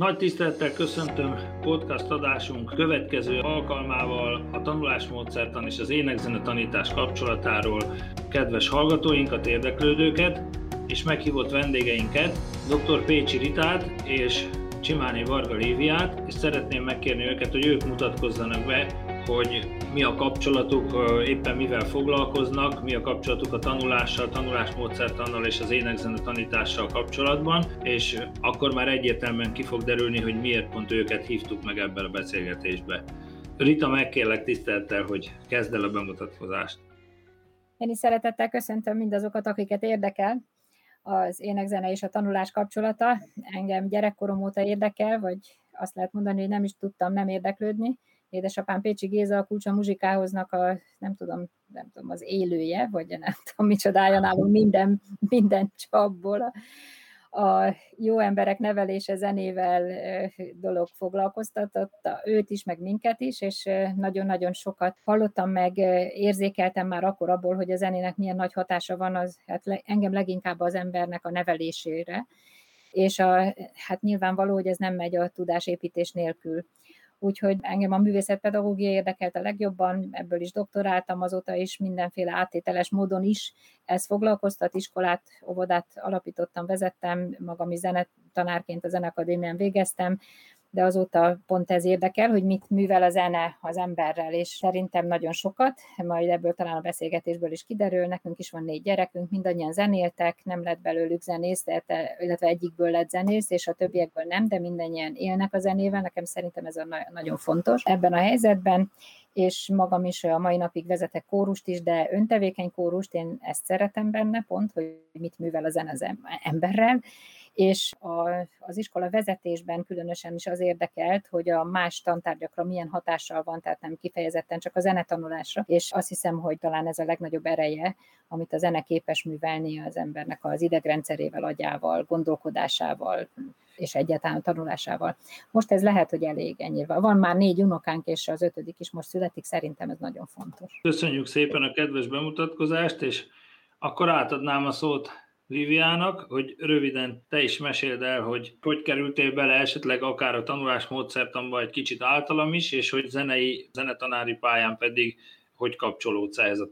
Nagy tisztelettel köszöntöm podcast adásunk következő alkalmával a tanulásmódszertan és az énekzene tanítás kapcsolatáról kedves hallgatóinkat, érdeklődőket és meghívott vendégeinket, dr. Pécsi Ritát és Csimáni Varga Léviát, és szeretném megkérni őket, hogy ők mutatkozzanak be, hogy mi a kapcsolatuk, éppen mivel foglalkoznak, mi a kapcsolatuk a tanulással, tanulásmódszertannal és az énekzene tanítással kapcsolatban, és akkor már egyértelműen ki fog derülni, hogy miért pont őket hívtuk meg ebben a beszélgetésbe. Rita, megkérlek tisztelettel, hogy kezd el a bemutatkozást. Én is szeretettel köszöntöm mindazokat, akiket érdekel az énekzene és a tanulás kapcsolata. Engem gyerekkorom óta érdekel, vagy azt lehet mondani, hogy nem is tudtam nem érdeklődni édesapám Pécsi Géza a kulcsa muzsikáhoznak a, nem tudom, nem tudom, az élője, vagy nem tudom, micsodája nálunk minden, minden csapból. A, a jó emberek nevelése zenével dolog foglalkoztatotta őt is, meg minket is, és nagyon-nagyon sokat hallottam meg, érzékeltem már akkor abból, hogy a zenének milyen nagy hatása van, az hát engem leginkább az embernek a nevelésére, és a, hát nyilvánvaló, hogy ez nem megy a tudásépítés nélkül úgyhogy engem a művészetpedagógia érdekelt a legjobban, ebből is doktoráltam azóta is, mindenféle áttételes módon is. Ez foglalkoztat, iskolát, óvodát alapítottam, vezettem, magam is zenetanárként a Zenekadémián végeztem, de azóta pont ez érdekel, hogy mit művel a zene az emberrel, és szerintem nagyon sokat, majd ebből talán a beszélgetésből is kiderül, nekünk is van négy gyerekünk, mindannyian zenéltek, nem lett belőlük zenész, illetve egyikből lett zenész, és a többiekből nem, de mindannyian élnek a zenével, nekem szerintem ez a nagyon fontos ebben a helyzetben, és magam is a mai napig vezetek kórust is, de öntevékeny kórust, én ezt szeretem benne, pont, hogy mit művel a zene az emberrel, és a, az iskola vezetésben különösen is az érdekelt, hogy a más tantárgyakra milyen hatással van, tehát nem kifejezetten csak a zenetanulásra, és azt hiszem, hogy talán ez a legnagyobb ereje, amit a zene képes művelni az embernek az idegrendszerével, agyával, gondolkodásával, és egyáltalán tanulásával. Most ez lehet, hogy elég ennyivel. Van már négy unokánk, és az ötödik is most születik, szerintem ez nagyon fontos. Köszönjük szépen a kedves bemutatkozást, és akkor átadnám a szót Liviának, hogy röviden te is meséld el, hogy hogy kerültél bele esetleg akár a tanulás módszertanba egy kicsit általam is, és hogy zenei, zenetanári pályán pedig hogy kapcsolódsz ehhez a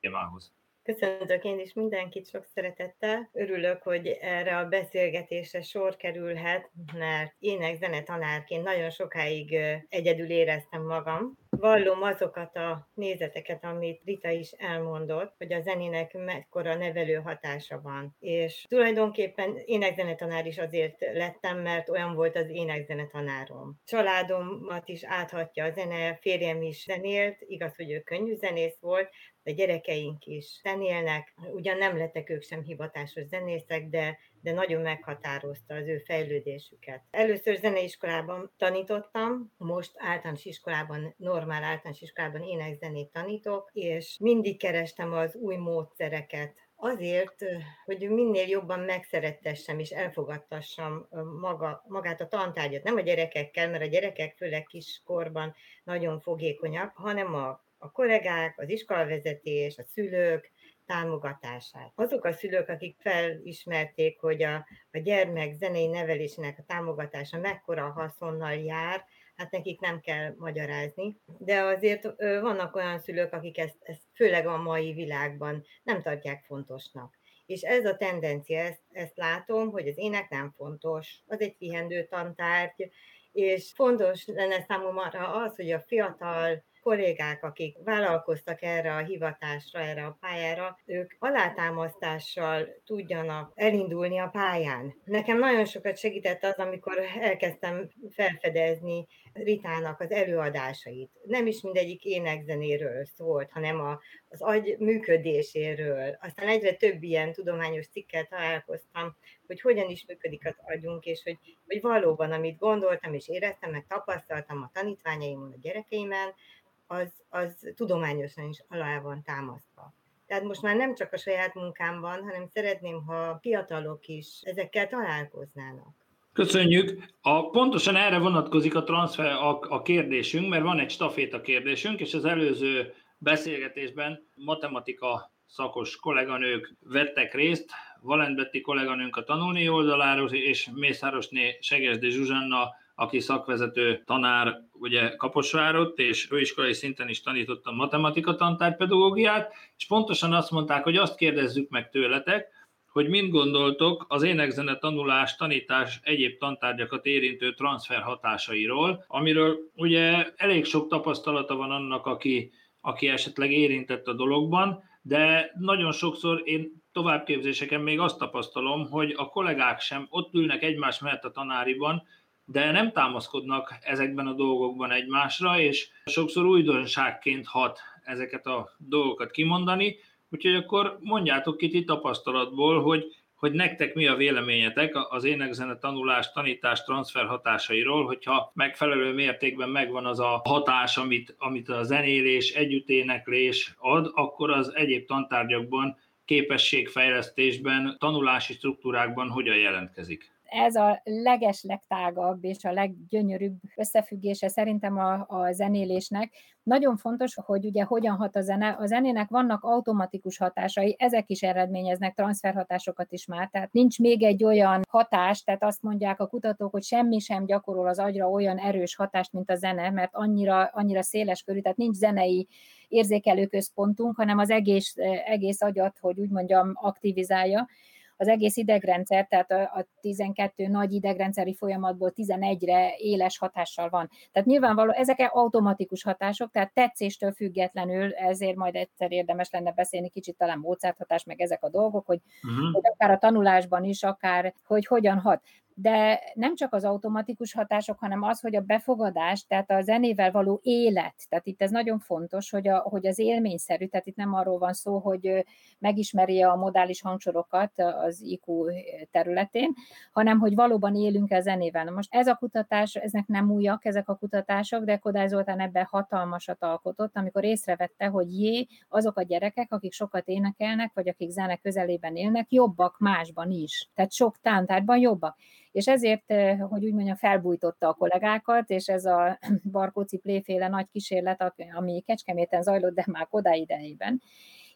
témához. Köszöntök én is mindenkit sok szeretettel. Örülök, hogy erre a beszélgetésre sor kerülhet, mert ének zenetanárként nagyon sokáig egyedül éreztem magam. Vallom azokat a nézeteket, amit Rita is elmondott, hogy a zenének mekkora nevelő hatása van. És tulajdonképpen énekzenetanár is azért lettem, mert olyan volt az énekzenetanárom. Családomat is áthatja a zene, férjem is zenélt, igaz, hogy ő könnyű zenész volt, a gyerekeink is zenélnek, ugyan nem lettek ők sem hivatásos zenészek, de, de nagyon meghatározta az ő fejlődésüket. Először zeneiskolában tanítottam, most általános iskolában, normál általános iskolában énekzenét tanítok, és mindig kerestem az új módszereket, Azért, hogy minél jobban megszerettessem és elfogadtassam maga, magát a tantárgyat, nem a gyerekekkel, mert a gyerekek főleg kiskorban nagyon fogékonyak, hanem a a kollégák, az iskolavezetés, a szülők támogatását. Azok a szülők, akik felismerték, hogy a, a gyermek zenei nevelésének a támogatása mekkora haszonnal jár, hát nekik nem kell magyarázni, de azért vannak olyan szülők, akik ezt, ezt főleg a mai világban nem tartják fontosnak. És ez a tendencia, ezt, ezt látom, hogy az ének nem fontos, az egy pihendő tantárgy, és fontos lenne számomra az, hogy a fiatal kollégák, akik vállalkoztak erre a hivatásra, erre a pályára, ők alátámasztással tudjanak elindulni a pályán. Nekem nagyon sokat segített az, amikor elkezdtem felfedezni Ritának az előadásait. Nem is mindegyik énekzenéről szólt, hanem a, az agy működéséről. Aztán egyre több ilyen tudományos cikkel találkoztam, hogy hogyan is működik az agyunk, és hogy, hogy valóban, amit gondoltam és éreztem, meg tapasztaltam a tanítványaimon, a gyerekeimen, az, az tudományosan is alá van támasztva. Tehát most már nem csak a saját munkámban, hanem szeretném, ha fiatalok is ezekkel találkoznának. Köszönjük. A, pontosan erre vonatkozik a transfer a, a kérdésünk, mert van egy staféta kérdésünk, és az előző beszélgetésben matematika szakos kolléganők vettek részt, Valent Betty kolléganőnk a tanulni oldaláról, és Mészárosné Segesdi Zsuzsanna, aki szakvezető tanár ugye Kaposvárott, és főiskolai szinten is tanította matematika tantárpedagógiát, és pontosan azt mondták, hogy azt kérdezzük meg tőletek, hogy mind gondoltok az énekzene tanulás, tanítás, egyéb tantárgyakat érintő transfer hatásairól, amiről ugye elég sok tapasztalata van annak, aki, aki esetleg érintett a dologban, de nagyon sokszor én továbbképzéseken még azt tapasztalom, hogy a kollégák sem ott ülnek egymás mellett a tanáriban, de nem támaszkodnak ezekben a dolgokban egymásra, és sokszor újdonságként hat ezeket a dolgokat kimondani, úgyhogy akkor mondjátok ki ti tapasztalatból, hogy, hogy nektek mi a véleményetek az énekzene tanulás, tanítás, transfer hatásairól, hogyha megfelelő mértékben megvan az a hatás, amit, amit a zenélés, együtténeklés ad, akkor az egyéb tantárgyakban, képességfejlesztésben, tanulási struktúrákban hogyan jelentkezik? Ez a leges legtágabb és a leggyönyörűbb összefüggése szerintem a, a zenélésnek. Nagyon fontos, hogy ugye hogyan hat a zene. A zenének vannak automatikus hatásai, ezek is eredményeznek transferhatásokat is már, tehát nincs még egy olyan hatás, tehát azt mondják a kutatók, hogy semmi sem gyakorol az agyra olyan erős hatást, mint a zene, mert annyira, annyira széles körű, tehát nincs zenei érzékelőközpontunk, hanem az egész, egész agyat, hogy úgy mondjam, aktivizálja az egész idegrendszer, tehát a 12 nagy idegrendszeri folyamatból 11-re éles hatással van. Tehát nyilvánvaló, ezek automatikus hatások, tehát tetszéstől függetlenül, ezért majd egyszer érdemes lenne beszélni kicsit talán Mozart hatás, meg ezek a dolgok, hogy, uh-huh. hogy akár a tanulásban is, akár hogy hogyan hat de nem csak az automatikus hatások, hanem az, hogy a befogadás, tehát a zenével való élet, tehát itt ez nagyon fontos, hogy, a, hogy az élményszerű, tehát itt nem arról van szó, hogy megismeri a modális hangsorokat az IQ területén, hanem hogy valóban élünk a zenével. Na most ez a kutatás, ezek nem újak, ezek a kutatások, de Kodály Zoltán ebben hatalmasat alkotott, amikor észrevette, hogy jé, azok a gyerekek, akik sokat énekelnek, vagy akik zene közelében élnek, jobbak másban is. Tehát sok tántárban jobbak és ezért, eh, hogy úgy mondjam, felbújtotta a kollégákat, és ez a Barkóci pléféle nagy kísérlet, ami Kecskeméten zajlott, de már oda idejében,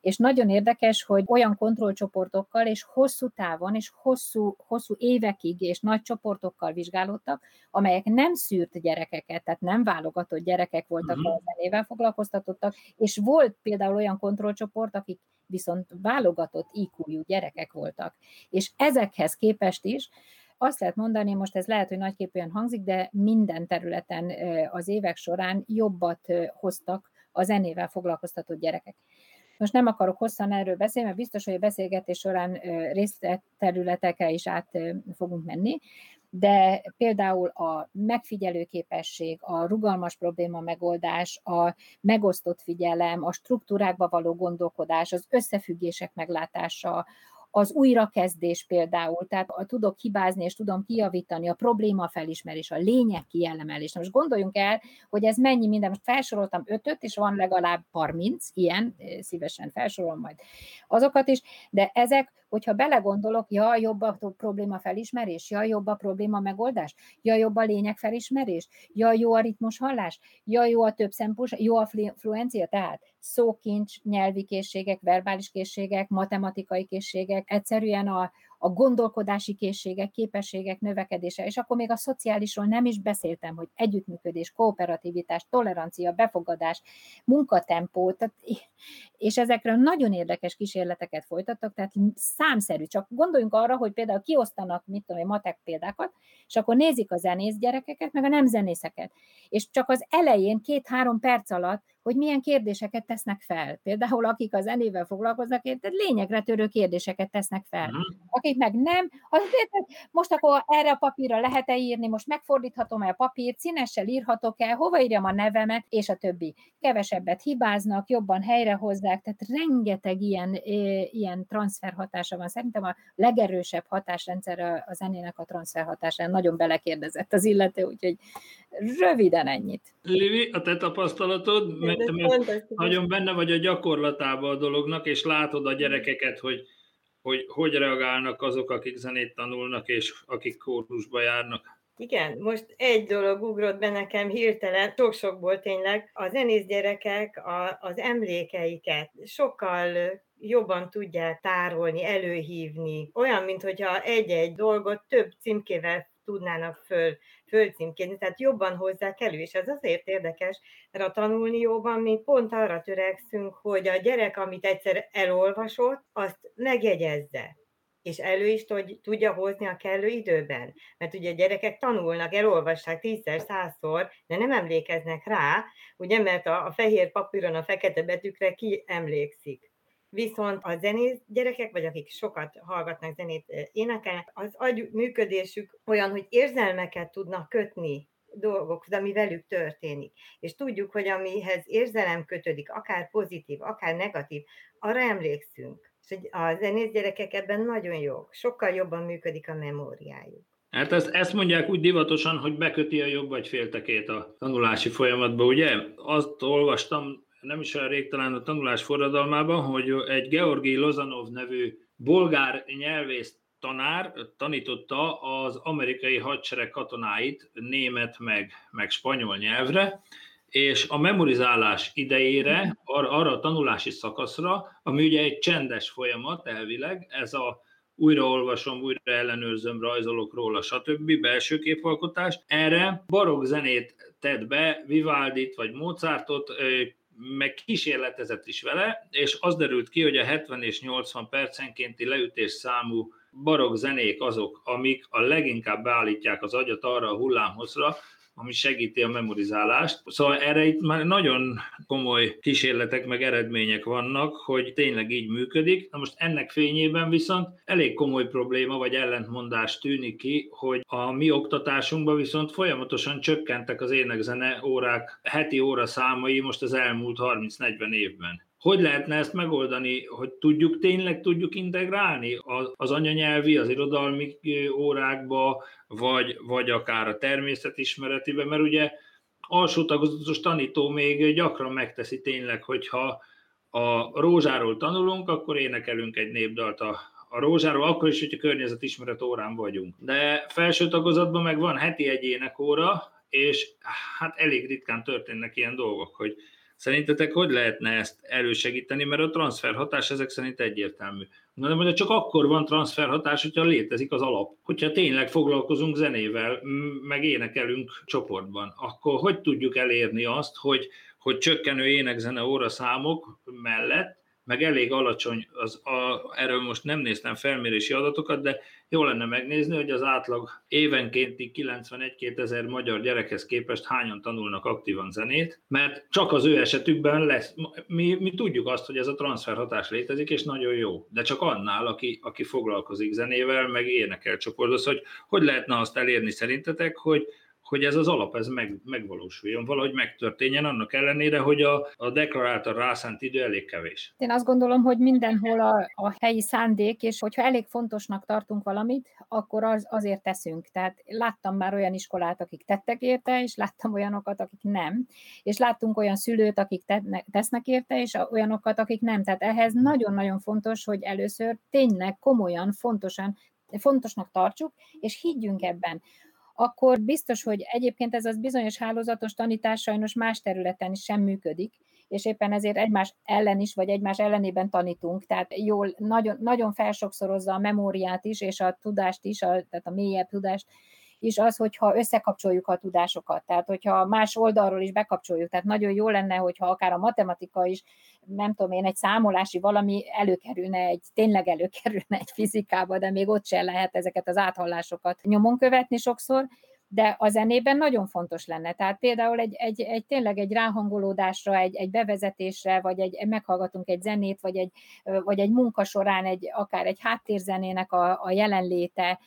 és nagyon érdekes, hogy olyan kontrollcsoportokkal és hosszú távon és hosszú, hosszú évekig és nagy csoportokkal vizsgálódtak, amelyek nem szűrt gyerekeket, tehát nem válogatott gyerekek voltak uh-huh. a zenével foglalkoztatottak, és volt például olyan kontrollcsoport, akik viszont válogatott IQ-jú gyerekek voltak. És ezekhez képest is azt lehet mondani, most ez lehet, hogy nagyképűen hangzik, de minden területen az évek során jobbat hoztak a zenével foglalkoztatott gyerekek. Most nem akarok hosszan erről beszélni, mert biztos, hogy a beszélgetés során részletterületekre is át fogunk menni, de például a megfigyelőképesség, a rugalmas probléma megoldás, a megosztott figyelem, a struktúrákba való gondolkodás, az összefüggések meglátása, az újrakezdés például, tehát tudok hibázni és tudom kijavítani, a probléma felismerés, a lényeg kielemelés. Most gondoljunk el, hogy ez mennyi minden, most felsoroltam ötöt, és van legalább 30 ilyen, szívesen felsorolom majd azokat is, de ezek hogyha belegondolok, ja, jobb a probléma felismerés, ja, jobb a probléma megoldás, ja, jobb a lényeg felismerés, ja, jó a ritmus hallás, ja, jó a több szempus, jó a fluencia, tehát szókincs, nyelvi készségek, verbális készségek, matematikai készségek, egyszerűen a, a gondolkodási készségek, képességek növekedése, és akkor még a szociálisról nem is beszéltem, hogy együttműködés, kooperativitás, tolerancia, befogadás, munkatempó, tehát, és ezekről nagyon érdekes kísérleteket folytattak, tehát számszerű, csak gondoljunk arra, hogy például kiosztanak, mit tudom, matek példákat, és akkor nézik a zenész gyerekeket, meg a nem zenészeket. És csak az elején két-három perc alatt hogy milyen kérdéseket tesznek fel. Például akik a zenével foglalkoznak, tehát lényegre törő kérdéseket tesznek fel. Uh-huh. Akik meg nem, azért most akkor erre a papírra lehet-e írni, most megfordíthatom-e a papírt, színessel írhatok-e, hova írjam a nevemet, és a többi. Kevesebbet hibáznak, jobban helyrehozzák, tehát rengeteg ilyen, ilyen transfer hatása van. Szerintem a legerősebb hatásrendszer a zenének a transfer hatása. Nagyon belekérdezett az illető, úgyhogy röviden ennyit. Livi, a te tapasztalatod, mert, mert nagyon benne vagy a gyakorlatában a dolognak, és látod a gyerekeket, hogy hogy, hogy reagálnak azok, akik zenét tanulnak, és akik kórusba járnak. Igen, most egy dolog ugrott be nekem hirtelen, sok-sokból tényleg, a zenész gyerekek a, az emlékeiket sokkal jobban tudják tárolni, előhívni. Olyan, mintha egy-egy dolgot több címkével tudnának föl, fölcímkézni, tehát jobban hozzák elő, és ez azért érdekes, mert a tanulnióban mi pont arra törekszünk, hogy a gyerek, amit egyszer elolvasott, azt megjegyezze és elő is tudja hozni a kellő időben. Mert ugye a gyerekek tanulnak, elolvassák tízszer, százszor, de nem emlékeznek rá, ugye, mert a, a fehér papíron a fekete betűkre ki emlékszik. Viszont a zenész gyerekek, vagy akik sokat hallgatnak zenét, énekelnek, az agy működésük olyan, hogy érzelmeket tudnak kötni dolgokhoz, ami velük történik. És tudjuk, hogy amihez érzelem kötődik, akár pozitív, akár negatív, arra emlékszünk. És hogy a zenész gyerekek ebben nagyon jók, sokkal jobban működik a memóriájuk. Hát ezt, ezt mondják úgy divatosan, hogy beköti a jobb vagy féltekét a tanulási folyamatba, ugye? Azt olvastam nem is olyan rég talán a tanulás forradalmában, hogy egy Georgi Lozanov nevű bolgár nyelvész tanár tanította az amerikai hadsereg katonáit német meg, meg spanyol nyelvre, és a memorizálás idejére, ar- arra a tanulási szakaszra, ami ugye egy csendes folyamat elvileg, ez a újraolvasom, újra ellenőrzöm, rajzolok róla, stb. belső képalkotás. Erre barokk zenét tett be, Vivaldit vagy Mozartot, meg kísérletezett is vele, és az derült ki, hogy a 70 és 80 percenkénti leütés számú barokk zenék azok, amik a leginkább beállítják az agyat arra a hullámhozra, ami segíti a memorizálást. Szóval erre itt már nagyon komoly kísérletek meg eredmények vannak, hogy tényleg így működik. Na most ennek fényében viszont elég komoly probléma vagy ellentmondás tűnik ki, hogy a mi oktatásunkban viszont folyamatosan csökkentek az énekzene órák, heti óra számai most az elmúlt 30-40 évben. Hogy lehetne ezt megoldani, hogy tudjuk, tényleg tudjuk integrálni az anyanyelvi, az irodalmi órákba, vagy, vagy akár a természetismeretibe, mert ugye alsó tagozatos tanító még gyakran megteszi tényleg, hogyha a rózsáról tanulunk, akkor énekelünk egy népdalt a, a rózsáról, akkor is, hogyha környezetismeret órán vagyunk. De felső tagozatban meg van heti egy énekóra, és hát elég ritkán történnek ilyen dolgok, hogy Szerintetek hogy lehetne ezt elősegíteni, mert a transferhatás ezek szerint egyértelmű. De mondja, csak akkor van transferhatás, hogyha létezik az alap. Hogyha tényleg foglalkozunk zenével, meg énekelünk csoportban, akkor hogy tudjuk elérni azt, hogy, hogy csökkenő énekzene óra számok mellett meg elég alacsony, az, a, erről most nem néztem felmérési adatokat, de jó lenne megnézni, hogy az átlag évenkénti 91 ezer magyar gyerekhez képest hányan tanulnak aktívan zenét, mert csak az ő esetükben lesz, mi, mi tudjuk azt, hogy ez a transferhatás létezik, és nagyon jó, de csak annál, aki, aki foglalkozik zenével, meg énekel csoportos, hogy hogy lehetne azt elérni szerintetek, hogy, hogy ez az alap ez meg, megvalósuljon, valahogy megtörténjen, annak ellenére, hogy a, a deklaráltan rászánt idő elég kevés. Én azt gondolom, hogy mindenhol a, a helyi szándék, és hogyha elég fontosnak tartunk valamit, akkor az, azért teszünk. Tehát láttam már olyan iskolát, akik tettek érte, és láttam olyanokat, akik nem. És láttunk olyan szülőt, akik te, tesznek érte, és olyanokat, akik nem. Tehát ehhez nagyon-nagyon fontos, hogy először tényleg komolyan, fontosan fontosnak tartsuk, és higgyünk ebben akkor biztos, hogy egyébként ez az bizonyos hálózatos tanítás sajnos más területen is sem működik, és éppen ezért egymás ellen is, vagy egymás ellenében tanítunk, tehát jól, nagyon, nagyon felsokszorozza a memóriát is, és a tudást is, a, tehát a mélyebb tudást, is az, hogyha összekapcsoljuk a tudásokat, tehát hogyha más oldalról is bekapcsoljuk, tehát nagyon jó lenne, hogyha akár a matematika is, nem tudom én, egy számolási valami előkerülne, egy, tényleg előkerülne egy fizikába, de még ott sem lehet ezeket az áthallásokat nyomon követni sokszor, de a zenében nagyon fontos lenne. Tehát például egy, egy, egy tényleg egy ráhangolódásra, egy, egy bevezetésre, vagy egy, meghallgatunk egy zenét, vagy egy, vagy egy munka során egy, akár egy háttérzenének a, a jelenléte,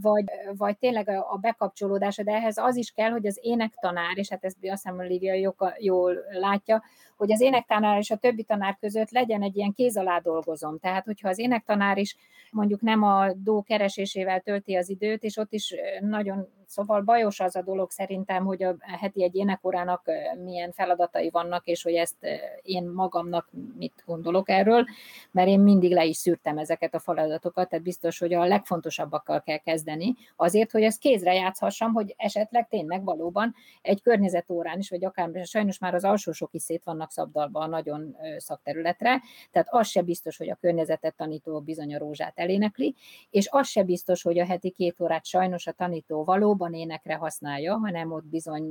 vagy, vagy tényleg a, a bekapcsolódása, de ehhez az is kell, hogy az énektanár, és hát ezt azt hiszem Olivia jól látja, hogy az énektanár és a többi tanár között legyen egy ilyen kéz alá dolgozom. Tehát, hogyha az énektanár is mondjuk nem a dó keresésével tölti az időt, és ott is nagyon Szóval bajos az a dolog szerintem, hogy a heti egy énekorának milyen feladatai vannak, és hogy ezt én magamnak mit gondolok erről, mert én mindig le is szűrtem ezeket a feladatokat, tehát biztos, hogy a legfontosabbakkal kell kezdeni, azért, hogy ezt kézre játszhassam, hogy esetleg tényleg valóban egy környezetórán is, vagy akár sajnos már az alsósok is szét vannak szabdalva a nagyon szakterületre, tehát az se biztos, hogy a környezetet tanító bizony a rózsát elénekli, és az se biztos, hogy a heti két órát sajnos a tanító valóban énekre használja, hanem ott bizony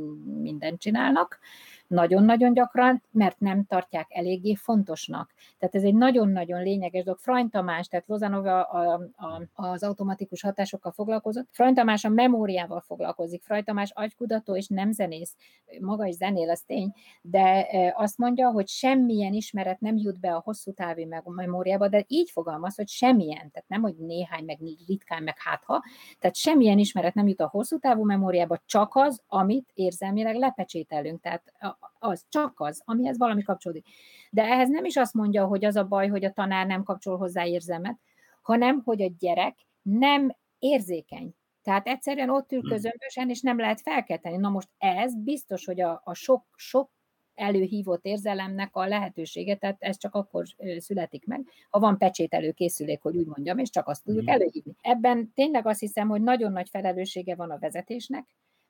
mindent csinálnak, nagyon-nagyon gyakran, mert nem tartják eléggé fontosnak. Tehát ez egy nagyon-nagyon lényeges dolog. Frany Tamás, tehát Lozanova a, a, az automatikus hatásokkal foglalkozott. Frany Tamás a memóriával foglalkozik. Frany Tamás agykudató és nem zenész. Maga is zenél, az tény, de e, azt mondja, hogy semmilyen ismeret nem jut be a hosszú távi memóriába, de így fogalmaz, hogy semmilyen, tehát nem, hogy néhány, meg ritkán, meg hátha, tehát semmilyen ismeret nem jut a hosszú távú memóriába, csak az, amit érzelmileg lepecsételünk. Tehát az, csak az, amihez valami kapcsolódik. De ehhez nem is azt mondja, hogy az a baj, hogy a tanár nem kapcsol hozzá érzelmet, hanem hogy a gyerek nem érzékeny. Tehát egyszerűen ott ül hmm. közömbösen, és nem lehet felkelteni. Na most ez biztos, hogy a, a sok, sok előhívott érzelemnek a lehetősége, tehát ez csak akkor születik meg, ha van pecsételő készülék, hogy úgy mondjam, és csak azt tudjuk hmm. előhívni. Ebben tényleg azt hiszem, hogy nagyon nagy felelőssége van a vezetésnek,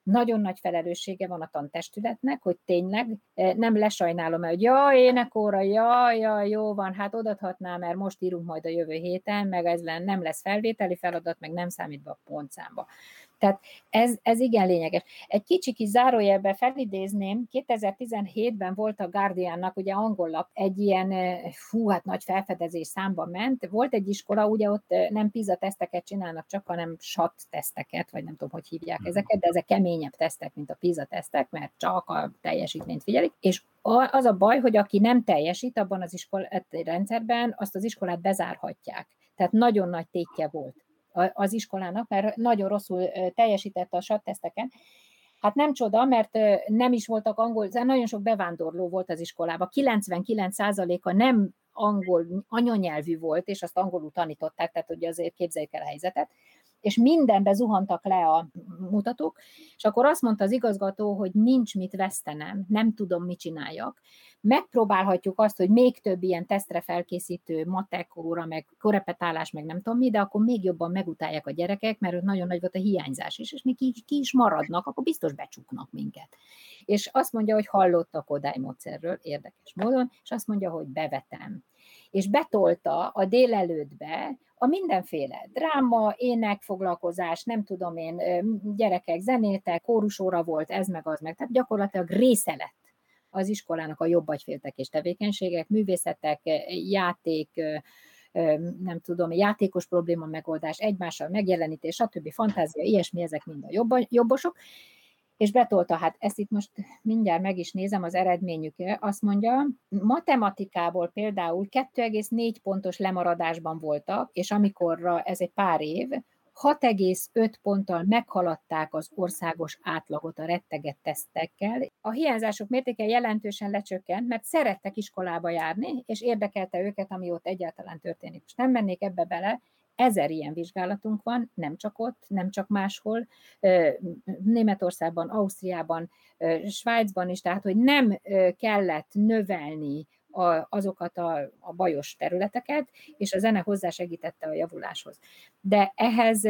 nagyon nagy felelőssége van a tantestületnek, hogy tényleg nem lesajnálom el, hogy ja, énekóra, ja, ja, jó van, hát odathatná, mert most írunk majd a jövő héten, meg ez nem lesz felvételi feladat, meg nem számít be a pontszámba. Tehát ez, ez igen lényeges. Egy kicsi kis zárójelbe felidézném, 2017-ben volt a Guardiannak, ugye angol lap, egy ilyen, fú, hát nagy felfedezés számba ment. Volt egy iskola, ugye ott nem PISA teszteket csinálnak csak, hanem SAT teszteket, vagy nem tudom, hogy hívják mhm. ezeket, de ezek keményebb tesztek, mint a PISA tesztek, mert csak a teljesítményt figyelik. És az a baj, hogy aki nem teljesít abban az iskolát rendszerben, azt az iskolát bezárhatják. Tehát nagyon nagy tétje volt az iskolának, mert nagyon rosszul teljesített a SAT teszteken. Hát nem csoda, mert nem is voltak angol, nagyon sok bevándorló volt az iskolában. 99%-a nem angol anyanyelvű volt, és azt angolul tanították, tehát ugye azért képzeljük el a helyzetet és mindenbe zuhantak le a mutatók, és akkor azt mondta az igazgató, hogy nincs mit vesztenem, nem tudom, mit csináljak. Megpróbálhatjuk azt, hogy még több ilyen tesztre felkészítő matek óra, meg korepetálás, meg nem tudom mi, de akkor még jobban megutálják a gyerekek, mert nagyon nagy volt a hiányzás is, és még ki, is maradnak, akkor biztos becsuknak minket. És azt mondja, hogy hallottak Kodály módszerről, érdekes módon, és azt mondja, hogy bevetem és betolta a délelőttbe a mindenféle dráma, ének, foglalkozás, nem tudom én, gyerekek zenéltek, kórusóra volt, ez meg az meg, tehát gyakorlatilag része lett az iskolának a jobb és tevékenységek, művészetek, játék, nem tudom, játékos probléma megoldás, egymással megjelenítés, stb. fantázia, ilyesmi, ezek mind a jobbosok, és betolta, hát ezt itt most mindjárt meg is nézem az eredményükre, azt mondja, matematikából például 2,4 pontos lemaradásban voltak, és amikorra ez egy pár év, 6,5 ponttal meghaladták az országos átlagot a retteget tesztekkel. A hiányzások mértéke jelentősen lecsökkent, mert szerettek iskolába járni, és érdekelte őket, ami ott egyáltalán történik. Most nem mennék ebbe bele, Ezer ilyen vizsgálatunk van, nem csak ott, nem csak máshol, Németországban, Ausztriában, Svájcban is, tehát hogy nem kellett növelni azokat a, a bajos területeket, és a zene hozzásegítette a javuláshoz. De ehhez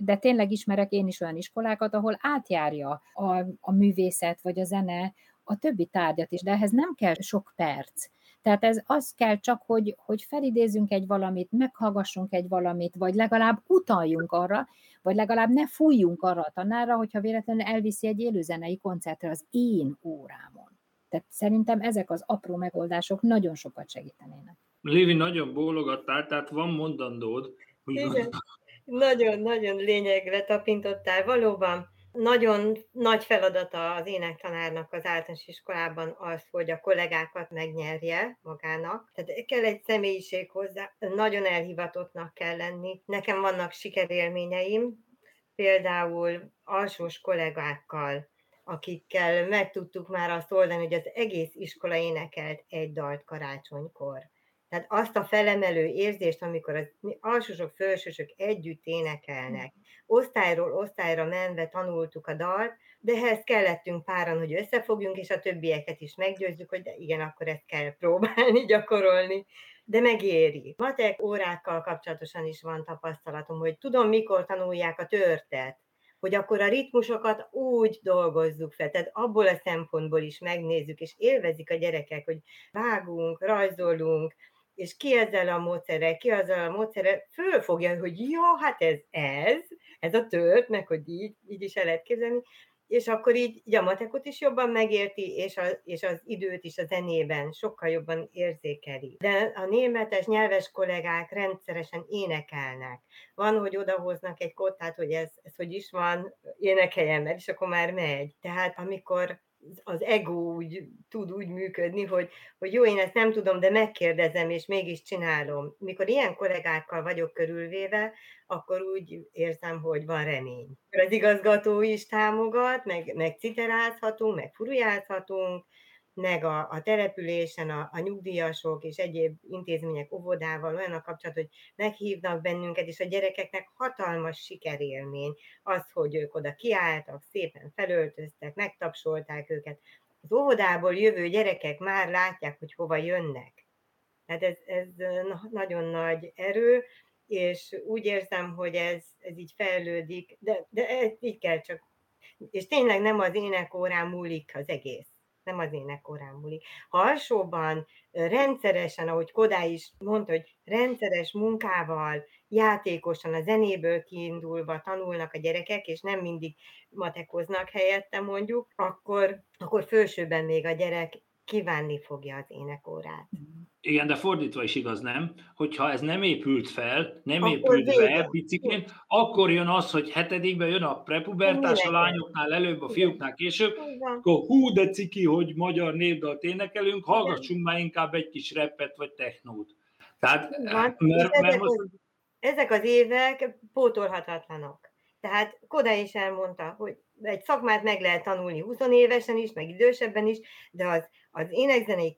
de tényleg ismerek én is olyan iskolákat, ahol átjárja a, a művészet vagy a zene a többi tárgyat is, de ehhez nem kell sok perc. Tehát ez az kell csak, hogy, hogy felidézzünk egy valamit, meghallgassunk egy valamit, vagy legalább utaljunk arra, vagy legalább ne fújjunk arra a tanárra, hogyha véletlenül elviszi egy élőzenei koncertre az én órámon. Tehát szerintem ezek az apró megoldások nagyon sokat segítenének. Lévi, nagyon bólogattál, tehát van mondandód. Nagyon-nagyon lényegre tapintottál. Valóban nagyon nagy feladata az énektanárnak az általános iskolában az, hogy a kollégákat megnyerje magának. Tehát kell egy személyiség hozzá, nagyon elhivatottnak kell lenni. Nekem vannak sikerélményeim, például alsós kollégákkal, akikkel meg tudtuk már azt oldani, hogy az egész iskola énekelt egy dalt karácsonykor Tehát azt a felemelő érzést, amikor az alsósok, felsősök együtt énekelnek, osztályról osztályra menve tanultuk a dalt, de ehhez kellettünk páran, hogy összefogjunk, és a többieket is meggyőzzük, hogy de igen, akkor ezt kell próbálni, gyakorolni, de megéri. Matek órákkal kapcsolatosan is van tapasztalatom, hogy tudom, mikor tanulják a törtet, hogy akkor a ritmusokat úgy dolgozzuk fel, tehát abból a szempontból is megnézzük, és élvezik a gyerekek, hogy vágunk, rajzolunk, és ki ezzel a módszerrel, ki ezzel a módszerrel, fölfogja, hogy ja, hát ez ez, ez a tört, meg hogy így, így is el lehet képzelni, és akkor így, így a matekot is jobban megérti, és, a, és az időt is a zenében sokkal jobban érzékeli. De a németes nyelves kollégák rendszeresen énekelnek. Van, hogy odahoznak egy kottát, hogy ez, ez hogy is van, énekeljen, mert és akkor már megy. Tehát amikor az ego úgy tud úgy működni, hogy, hogy jó, én ezt nem tudom, de megkérdezem, és mégis csinálom. Mikor ilyen kollégákkal vagyok körülvéve, akkor úgy érzem, hogy van remény. Az igazgató is támogat, meg, meg citerázhatunk, meg furujázhatunk, meg a, a településen a, a nyugdíjasok és egyéb intézmények óvodával olyan a kapcsolat, hogy meghívnak bennünket, és a gyerekeknek hatalmas sikerélmény az, hogy ők oda kiálltak, szépen felöltöztek, megtapsolták őket. Az óvodából jövő gyerekek már látják, hogy hova jönnek. Tehát ez, ez nagyon nagy erő, és úgy érzem, hogy ez, ez így fejlődik, de, de ez így kell csak. És tényleg nem az énekórán múlik az egész nem az énekkorán múlik. Ha alsóban rendszeresen, ahogy Kodá is mondta, hogy rendszeres munkával, játékosan, a zenéből kiindulva tanulnak a gyerekek, és nem mindig matekoznak helyette mondjuk, akkor, akkor fősőben még a gyerek kívánni fogja az énekórát. Igen, de fordítva is igaz, nem? Hogyha ez nem épült fel, nem akkor épült be piciként, akkor jön az, hogy hetedikben jön a prepubertás, a lányoknál előbb, a fiúknál később, Igen. akkor hú, de ciki, hogy magyar népdalt énekelünk, hallgassunk már inkább egy kis repet vagy technót. Tehát, mert, mert ezek, most... az, ezek az évek pótolhatatlanok. Tehát Koda is elmondta, hogy egy szakmát meg lehet tanulni 20 évesen is, meg idősebben is, de az, az énekzenei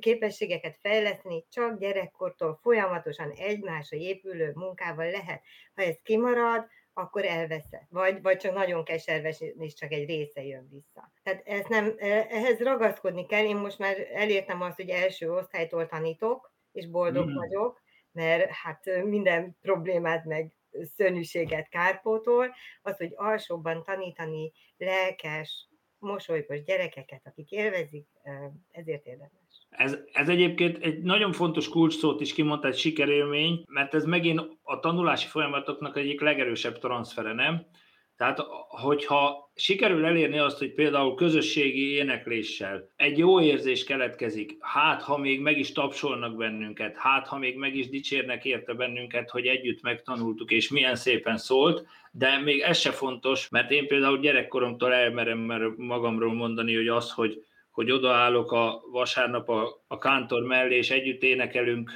képességeket fejleszteni csak gyerekkortól folyamatosan egymásra épülő munkával lehet. Ha ez kimarad, akkor elveszett. Vagy, vagy csak nagyon keserves, és csak egy része jön vissza. Tehát ez nem, ehhez ragaszkodni kell. Én most már elértem azt, hogy első osztálytól tanítok, és boldog mm. vagyok, mert hát minden problémát meg szörnyűséget kárpótol, az, hogy alsóban tanítani lelkes, mosolygos gyerekeket, akik élvezik, ezért érdemes. Ez, ez egyébként egy nagyon fontos kulcsszót is kimondta, egy sikerélmény, mert ez megint a tanulási folyamatoknak egyik legerősebb transfere, nem? Tehát, hogyha sikerül elérni azt, hogy például közösségi énekléssel egy jó érzés keletkezik, hát ha még meg is tapsolnak bennünket, hát ha még meg is dicsérnek érte bennünket, hogy együtt megtanultuk, és milyen szépen szólt, de még ez se fontos, mert én például gyerekkoromtól elmerem magamról mondani, hogy az, hogy hogy odaállok a vasárnap a, a kántor mellé, és együtt énekelünk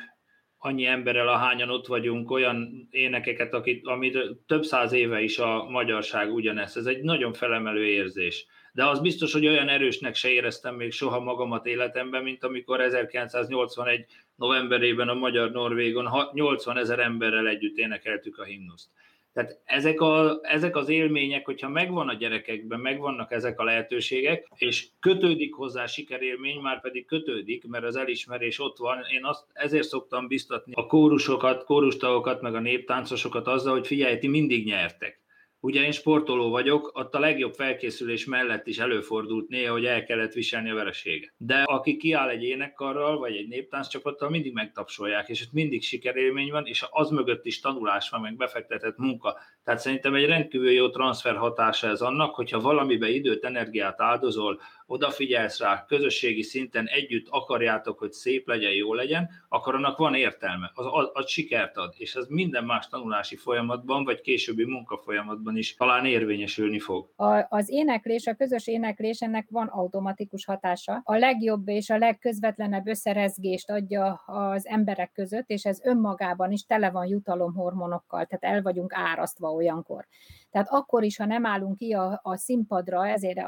annyi emberrel, ahányan ott vagyunk, olyan énekeket, akit, amit több száz éve is a magyarság ugyanez. Ez egy nagyon felemelő érzés. De az biztos, hogy olyan erősnek se éreztem még soha magamat életemben, mint amikor 1981 novemberében a Magyar-Norvégon 80 ezer emberrel együtt énekeltük a himnuszt. Tehát ezek, a, ezek az élmények, hogyha megvan a gyerekekben, megvannak ezek a lehetőségek, és kötődik hozzá sikerélmény, már pedig kötődik, mert az elismerés ott van. Én azt ezért szoktam biztatni a kórusokat, kórustagokat, meg a néptáncosokat azzal, hogy figyelj, ti mindig nyertek. Ugye én sportoló vagyok, ott a legjobb felkészülés mellett is előfordult néha, hogy el kellett viselni a vereséget. De aki kiáll egy énekkarral, vagy egy néptánccsapattal, mindig megtapsolják, és ott mindig sikerélmény van, és az mögött is tanulás van, meg befektetett munka. Tehát szerintem egy rendkívül jó transfer hatása ez annak, hogyha valamibe időt, energiát áldozol, odafigyelsz rá, közösségi szinten együtt akarjátok, hogy szép legyen, jó legyen, akkor annak van értelme, az, az, az sikert ad, és ez minden más tanulási folyamatban, vagy későbbi munkafolyamatban is talán érvényesülni fog. A, az éneklés, a közös éneklés, ennek van automatikus hatása. A legjobb és a legközvetlenebb összerezgést adja az emberek között, és ez önmagában is tele van jutalomhormonokkal, tehát el vagyunk árasztva olyankor. Tehát akkor is, ha nem állunk ki a, a színpadra, ezért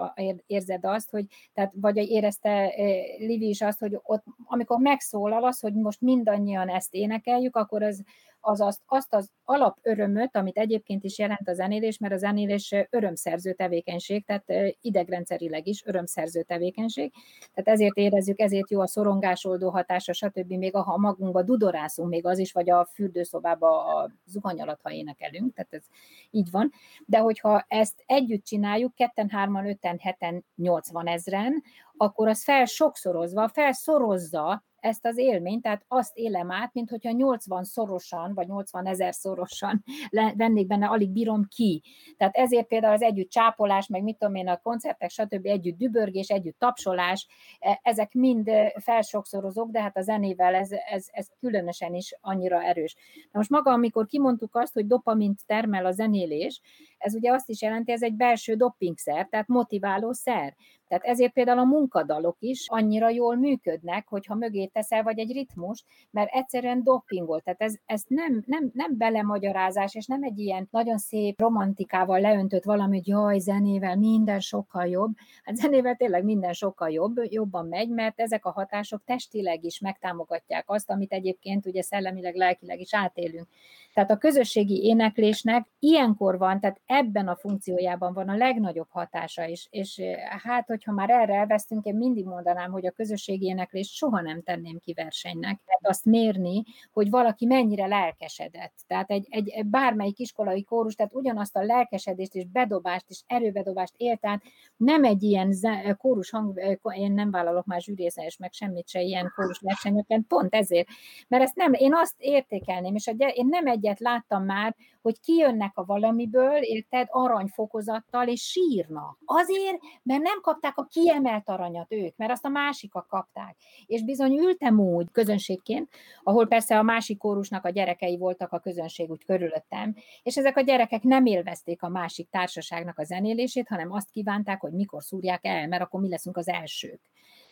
érzed azt, hogy, tehát, vagy érezte Livi is azt, hogy ott, amikor megszólal az, hogy most mindannyian ezt énekeljük, akkor az, az azt, az alapörömöt, amit egyébként is jelent a zenélés, mert a zenélés örömszerző tevékenység, tehát idegrendszerileg is örömszerző tevékenység, tehát ezért érezzük, ezért jó a szorongásoldó hatása, stb. Még ha magunkba dudorászunk, még az is, vagy a fürdőszobába a zuhany alatt, ha énekelünk, tehát ez így van. De hogyha ezt együtt csináljuk, ketten, hárman, öten, heten, nyolcvan ezren, akkor az fel sokszorozva, felszorozza ezt az élményt, tehát azt élem át, mint hogyha 80 szorosan, vagy 80 ezer szorosan vennék benne, alig bírom ki. Tehát ezért például az együtt csápolás, meg mit tudom én, a koncertek, stb. együtt dübörgés, együtt tapsolás, e, ezek mind felsokszorozók, de hát a zenével ez, ez, ez különösen is annyira erős. Na most maga, amikor kimondtuk azt, hogy dopamint termel a zenélés, ez ugye azt is jelenti, ez egy belső doppingszer, tehát motiváló szer. Tehát ezért például a munkadalok is annyira jól működnek, hogyha mögé teszel, vagy egy ritmus, mert egyszerűen dopingol. Tehát ez, ez nem, nem, nem belemagyarázás, és nem egy ilyen nagyon szép romantikával leöntött valami, hogy jaj, zenével minden sokkal jobb. Hát zenével tényleg minden sokkal jobb, jobban megy, mert ezek a hatások testileg is megtámogatják azt, amit egyébként ugye szellemileg, lelkileg is átélünk. Tehát a közösségi éneklésnek ilyenkor van, tehát ebben a funkciójában van a legnagyobb hatása is, és hát, hogyha már erre elvesztünk, én mindig mondanám, hogy a közösségi éneklést soha nem tenném ki versenynek. Tehát azt mérni, hogy valaki mennyire lelkesedett. Tehát egy, egy bármelyik iskolai kórus, tehát ugyanazt a lelkesedést és bedobást és erőbedobást élt át, nem egy ilyen kórus hang, én nem vállalok már zsűrészes, meg semmit se ilyen kórus versenyeken, pont ezért. Mert ezt nem, én azt értékelném, és a, én nem egyet láttam már, hogy kijönnek a valamiből, érted, aranyfokozattal, és sírnak. Azért, mert nem kapták a kiemelt aranyat ők, mert azt a másikak kapták. És bizony ültem úgy közönségként, ahol persze a másik kórusnak a gyerekei voltak a közönség úgy körülöttem, és ezek a gyerekek nem élvezték a másik társaságnak a zenélését, hanem azt kívánták, hogy mikor szúrják el, mert akkor mi leszünk az elsők.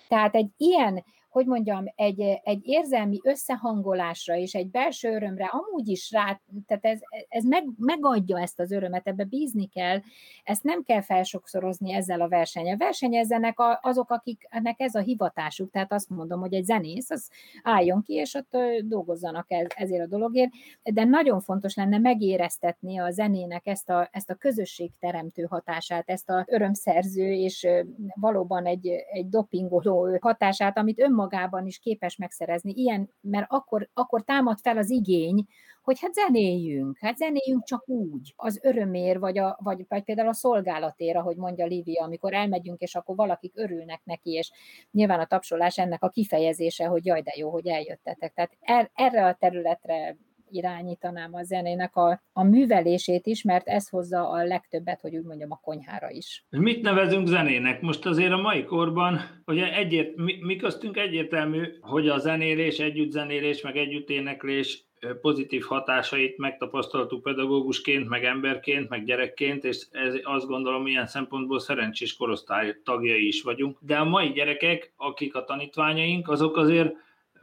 Tehát egy ilyen hogy mondjam, egy, egy érzelmi összehangolásra és egy belső örömre amúgy is rá, tehát ez, ez meg, megadja ezt az örömet, ebbe bízni kell, ezt nem kell felsokszorozni ezzel a versenye. Versenyezzenek azok, akiknek ez a hivatásuk, tehát azt mondom, hogy egy zenész, az álljon ki, és ott dolgozzanak ezért a dologért, de nagyon fontos lenne megéreztetni a zenének ezt a, ezt a közösségteremtő hatását, ezt a örömszerző és valóban egy, egy dopingoló hatását, amit önmagában önmagában is képes megszerezni. Ilyen, mert akkor, akkor támad fel az igény, hogy hát zenéljünk, hát zenéljünk csak úgy, az örömér, vagy, a, vagy, vagy például a szolgálatér, ahogy mondja Lívia, amikor elmegyünk, és akkor valakik örülnek neki, és nyilván a tapsolás ennek a kifejezése, hogy jaj, de jó, hogy eljöttetek. Tehát er, erre a területre irányítanám a zenének a, a művelését is, mert ez hozza a legtöbbet, hogy úgy mondjam, a konyhára is. Mit nevezünk zenének? Most azért a mai korban, ugye egyért, mi, mi köztünk egyértelmű, hogy a zenélés, együttzenélés, meg együtténeklés pozitív hatásait megtapasztaltuk pedagógusként, meg emberként, meg gyerekként, és ez azt gondolom, ilyen szempontból szerencsés korosztály tagjai is vagyunk. De a mai gyerekek, akik a tanítványaink, azok azért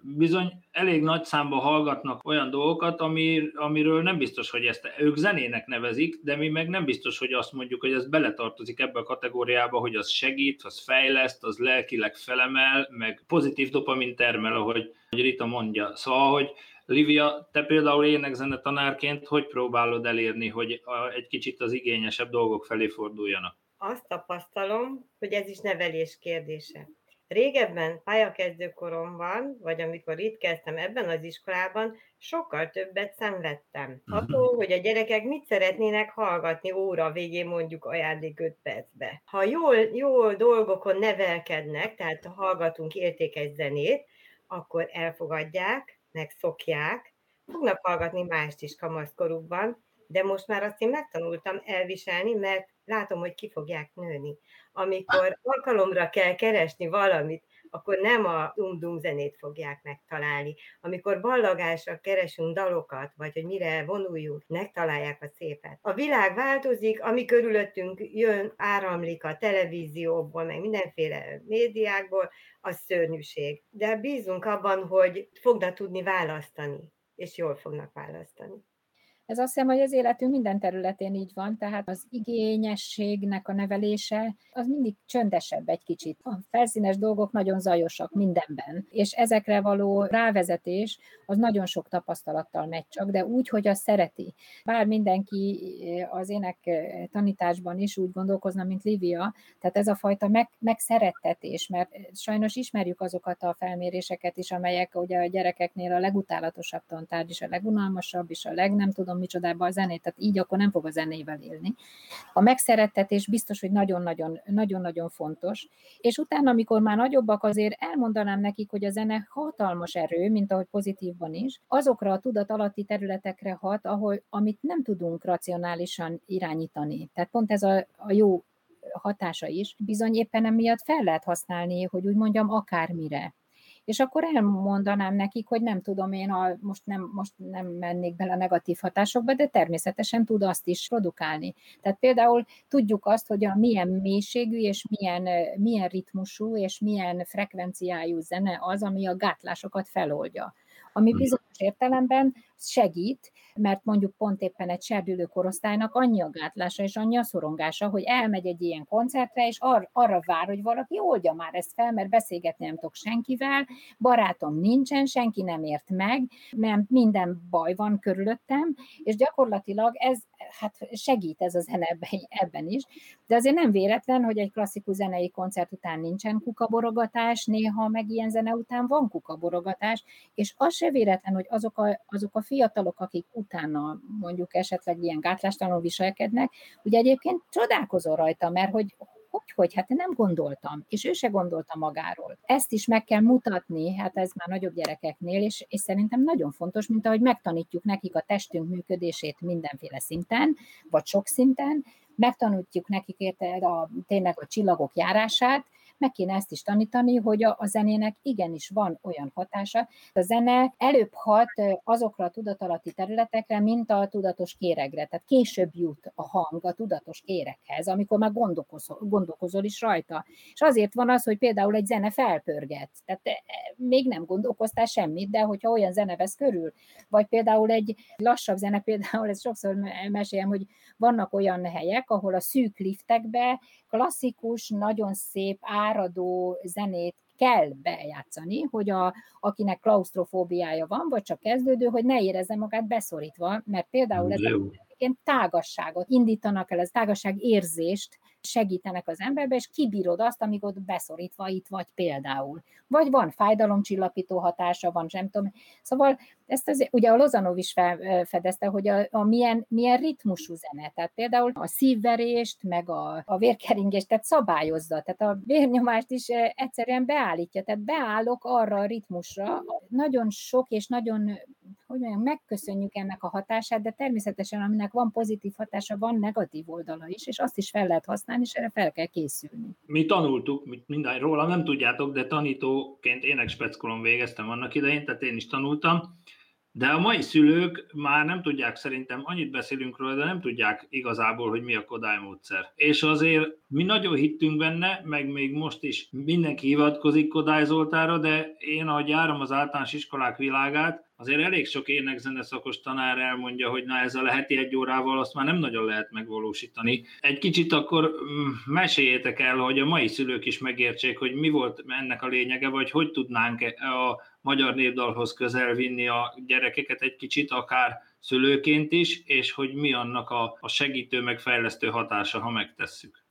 bizony elég nagy számba hallgatnak olyan dolgokat, ami, amiről nem biztos, hogy ezt ők zenének nevezik, de mi meg nem biztos, hogy azt mondjuk, hogy ez beletartozik ebbe a kategóriába, hogy az segít, az fejleszt, az lelkileg felemel, meg pozitív dopamin termel, ahogy Rita mondja. Szóval, hogy Livia, te például énekzene tanárként hogy próbálod elérni, hogy egy kicsit az igényesebb dolgok felé forduljanak? Azt tapasztalom, hogy ez is nevelés kérdése. Régebben pályakezdőkoromban, vagy amikor itt kezdtem ebben az iskolában, sokkal többet szenvedtem. Mhm. Attól, hogy a gyerekek mit szeretnének hallgatni óra végén mondjuk ajándék 5 percbe. Ha jól, jól dolgokon nevelkednek, tehát hallgatunk értékes zenét, akkor elfogadják, megszokják, fognak hallgatni mást is kamaszkorukban, de most már azt én megtanultam elviselni, mert látom, hogy ki fogják nőni. Amikor alkalomra kell keresni valamit, akkor nem a dum-dum zenét fogják megtalálni. Amikor ballagásra keresünk dalokat, vagy hogy mire vonuljunk, megtalálják a szépet. A világ változik, ami körülöttünk jön, áramlik a televízióból, meg mindenféle médiákból, az szörnyűség. De bízunk abban, hogy fognak tudni választani, és jól fognak választani. Ez azt hiszem, hogy az életünk minden területén így van, tehát az igényességnek a nevelése az mindig csöndesebb egy kicsit. A felszínes dolgok nagyon zajosak mindenben, és ezekre való rávezetés az nagyon sok tapasztalattal megy csak, de úgy, hogy azt szereti. Bár mindenki az ének tanításban is úgy gondolkozna, mint Livia, tehát ez a fajta meg, megszerettetés, mert sajnos ismerjük azokat a felméréseket is, amelyek ugye a gyerekeknél a legutálatosabb tantárgy, és a legunalmasabb, és a leg nem tudom micsodába a zenét, tehát így akkor nem fog a zenével élni. A megszerettetés biztos, hogy nagyon-nagyon fontos, és utána, amikor már nagyobbak, azért elmondanám nekik, hogy a zene hatalmas erő, mint ahogy pozitívban is, azokra a tudat alatti területekre hat, ahol, amit nem tudunk racionálisan irányítani. Tehát pont ez a, a jó hatása is, bizony éppen emiatt fel lehet használni, hogy úgy mondjam, akármire és akkor elmondanám nekik, hogy nem tudom én, a, most, nem, most nem mennék bele a negatív hatásokba, de természetesen tud azt is produkálni. Tehát például tudjuk azt, hogy a milyen mélységű és milyen, milyen ritmusú és milyen frekvenciájú zene az, ami a gátlásokat feloldja ami hm. bizonyos értelemben segít, mert mondjuk pont éppen egy serdülő korosztálynak annyi a gátlása és annyi a szorongása, hogy elmegy egy ilyen koncertre, és ar- arra vár, hogy valaki oldja már ezt fel, mert beszélgetni nem tudok senkivel, barátom nincsen, senki nem ért meg, mert minden baj van körülöttem, és gyakorlatilag ez hát segít ez a zene ebben, is, de azért nem véletlen, hogy egy klasszikus zenei koncert után nincsen kukaborogatás, néha meg ilyen zene után van kukaborogatás, és az se véletlen, hogy azok a, azok a fiatalok, akik utána mondjuk esetleg ilyen gátlástalanul viselkednek, ugye egyébként csodálkozol rajta, mert hogy hogy, hogy, hát nem gondoltam, és ő se gondolta magáról. Ezt is meg kell mutatni, hát ez már nagyobb gyerekeknél, és, és szerintem nagyon fontos, mint ahogy megtanítjuk nekik a testünk működését mindenféle szinten, vagy sok szinten, megtanítjuk nekik érted a, tényleg a csillagok járását, meg kéne ezt is tanítani, hogy a, a zenének igenis van olyan hatása. A zene előbb hat azokra a tudatalatti területekre, mint a tudatos kéregre. Tehát később jut a hang a tudatos kérekhez, amikor már gondolkozol, gondolkozol is rajta. És azért van az, hogy például egy zene felpörget. Tehát még nem gondolkoztál semmit, de hogyha olyan zene vesz körül, vagy például egy lassabb zene, például ezt sokszor mesélem, hogy vannak olyan helyek, ahol a szűk liftekbe klasszikus, nagyon szép, áradó zenét kell bejátszani, hogy a, akinek klaustrofóbiája van, vagy csak kezdődő, hogy ne érezze magát beszorítva, mert például ez tágasságot indítanak el, ez tágasság érzést segítenek az emberbe, és kibírod azt, amíg ott beszorítva itt vagy például. Vagy van fájdalomcsillapító hatása, van nem tudom. Szóval ezt az, ugye a Lozanov is fedezte, hogy a, a milyen, milyen ritmusú zene, tehát például a szívverést, meg a, a vérkeringést, tehát szabályozza, tehát a vérnyomást is egyszerűen beállítja, tehát beállok arra a ritmusra, nagyon sok és nagyon, hogy mondjam, megköszönjük ennek a hatását, de természetesen aminek van pozitív hatása, van negatív oldala is, és azt is fel lehet használni, és erre fel kell készülni. Mi tanultuk, minden róla nem tudjátok, de tanítóként énekspeckolon végeztem annak idején, tehát én is tanultam, de a mai szülők már nem tudják, szerintem annyit beszélünk róla, de nem tudják igazából, hogy mi a Kodály módszer. És azért mi nagyon hittünk benne, meg még most is mindenki hivatkozik Kodály Zoltára, de én, ahogy járom az általános iskolák világát, azért elég sok énekzene szakos tanár elmondja, hogy na ez a leheti egy órával azt már nem nagyon lehet megvalósítani. Egy kicsit akkor mm, meséljétek el, hogy a mai szülők is megértsék, hogy mi volt ennek a lényege, vagy hogy tudnánk a magyar népdalhoz közel vinni a gyerekeket egy kicsit, akár szülőként is, és hogy mi annak a, a segítő, meg fejlesztő hatása, ha megtesszük.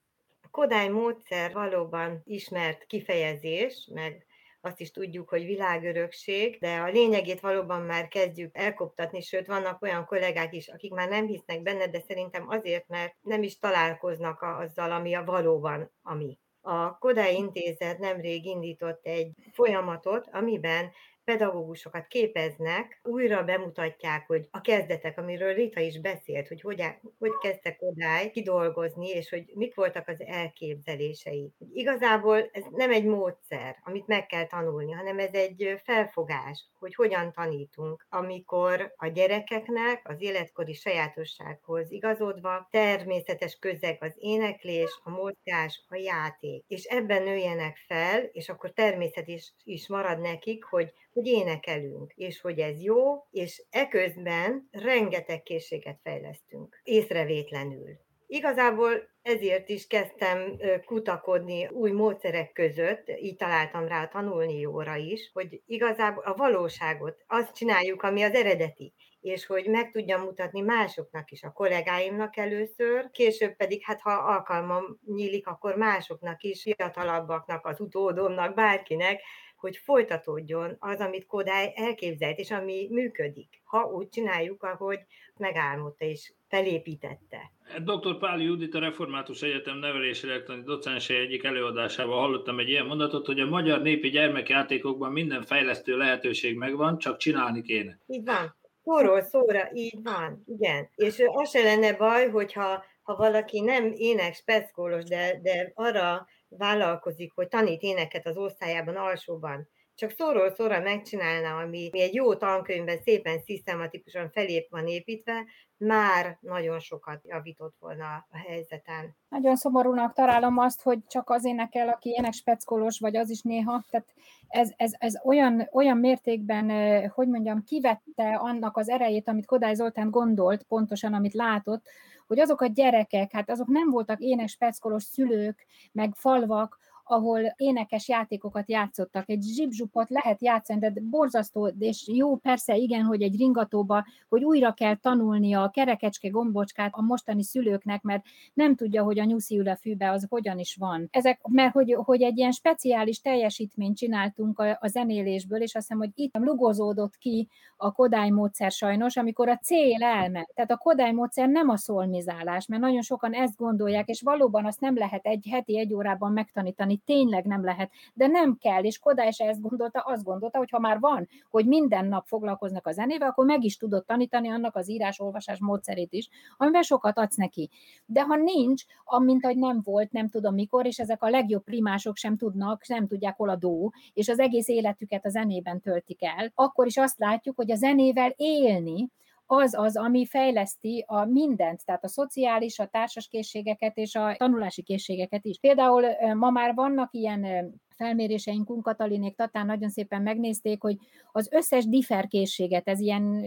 Kodály módszer valóban ismert kifejezés, meg azt is tudjuk, hogy világörökség, de a lényegét valóban már kezdjük elkoptatni, sőt vannak olyan kollégák is, akik már nem hisznek benne, de szerintem azért, mert nem is találkoznak azzal, ami a valóban ami. A Kodály Intézet nemrég indított egy folyamatot, amiben pedagógusokat képeznek, újra bemutatják, hogy a kezdetek, amiről Rita is beszélt, hogy hogy, hogy kezdtek odáig kidolgozni, és hogy mik voltak az elképzelései. Igazából ez nem egy módszer, amit meg kell tanulni, hanem ez egy felfogás, hogy hogyan tanítunk, amikor a gyerekeknek az életkori sajátossághoz igazodva természetes közeg az éneklés, a mozgás, a játék, és ebben nőjenek fel, és akkor természet is, is marad nekik, hogy hogy énekelünk, és hogy ez jó, és eközben rengeteg készséget fejlesztünk, észrevétlenül. Igazából ezért is kezdtem kutakodni új módszerek között, így találtam rá a tanulni jóra is, hogy igazából a valóságot, azt csináljuk, ami az eredeti, és hogy meg tudjam mutatni másoknak is, a kollégáimnak először, később pedig, hát ha alkalmam nyílik, akkor másoknak is, fiatalabbaknak, az utódomnak, bárkinek, hogy folytatódjon az, amit Kodály elképzelt, és ami működik, ha úgy csináljuk, ahogy megálmodta és felépítette. Dr. Páli Judit, a Református Egyetem nevelési elektroni docense egyik előadásában hallottam egy ilyen mondatot, hogy a magyar népi gyermekjátékokban minden fejlesztő lehetőség megvan, csak csinálni kéne. Így van. Szóról szóra, így van, igen. És az se lenne baj, hogyha ha valaki nem ének speszkólos, de, de arra vállalkozik, hogy tanít éneket az osztályában, alsóban, csak szóról szóra megcsinálna, ami egy jó tankönyvben szépen szisztematikusan felép van építve, már nagyon sokat javított volna a helyzeten. Nagyon szomorúnak találom azt, hogy csak az énekel, aki ének speckolós, vagy az is néha. Tehát ez, ez, ez olyan, olyan mértékben, hogy mondjam, kivette annak az erejét, amit Kodály Zoltán gondolt, pontosan amit látott, hogy azok a gyerekek, hát azok nem voltak ének speckolós szülők, meg falvak, ahol énekes játékokat játszottak. Egy zsibzsupot lehet játszani, de borzasztó, és jó persze igen, hogy egy ringatóba, hogy újra kell tanulnia a kerekecske gombocskát a mostani szülőknek, mert nem tudja, hogy a nyuszi ül a fűbe az hogyan is van. Ezek, mert hogy, hogy egy ilyen speciális teljesítményt csináltunk a, a zenélésből, és azt hiszem, hogy itt lugozódott ki a Kodály módszer sajnos, amikor a cél elment. Tehát a Kodály módszer nem a szolmizálás, mert nagyon sokan ezt gondolják, és valóban azt nem lehet egy heti egy órában megtanítani, tényleg nem lehet, de nem kell, és Kodály se ezt gondolta, azt gondolta, hogy ha már van, hogy minden nap foglalkoznak a zenével, akkor meg is tudod tanítani annak az írás-olvasás módszerét is, amiben sokat adsz neki. De ha nincs, amint hogy nem volt, nem tudom mikor, és ezek a legjobb primások sem tudnak, nem tudják hol a dó, és az egész életüket a zenében töltik el, akkor is azt látjuk, hogy a zenével élni, az az, ami fejleszti a mindent, tehát a szociális, a társas készségeket és a tanulási készségeket is. Például ma már vannak ilyen felméréseink, Katalinék Tatán nagyon szépen megnézték, hogy az összes differkészséget, ez ilyen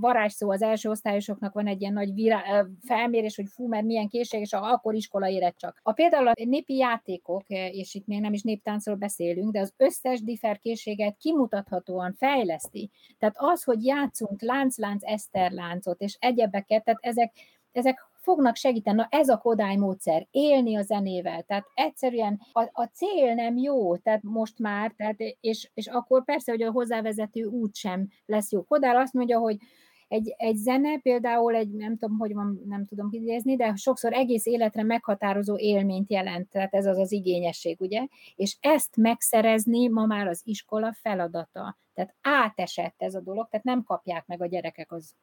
varázsszó az első osztályosoknak van egy ilyen nagy virá, felmérés, hogy fú, mert milyen készség, és akkor iskola éret csak. A például a népi játékok, és itt még nem is néptáncról beszélünk, de az összes differkészséget kimutathatóan fejleszti. Tehát az, hogy játszunk lánc-lánc eszterláncot, és egyebeket, tehát ezek, ezek fognak segíteni. Na ez a Kodály módszer, élni a zenével. Tehát egyszerűen a, a cél nem jó, tehát most már, tehát, és, és akkor persze, hogy a hozzávezető út sem lesz jó. Kodály azt mondja, hogy egy, egy zene például egy, nem tudom, hogy van, nem tudom kidézni, de sokszor egész életre meghatározó élményt jelent, tehát ez az az igényesség, ugye? És ezt megszerezni ma már az iskola feladata. Tehát átesett ez a dolog, tehát nem kapják meg a gyerekek az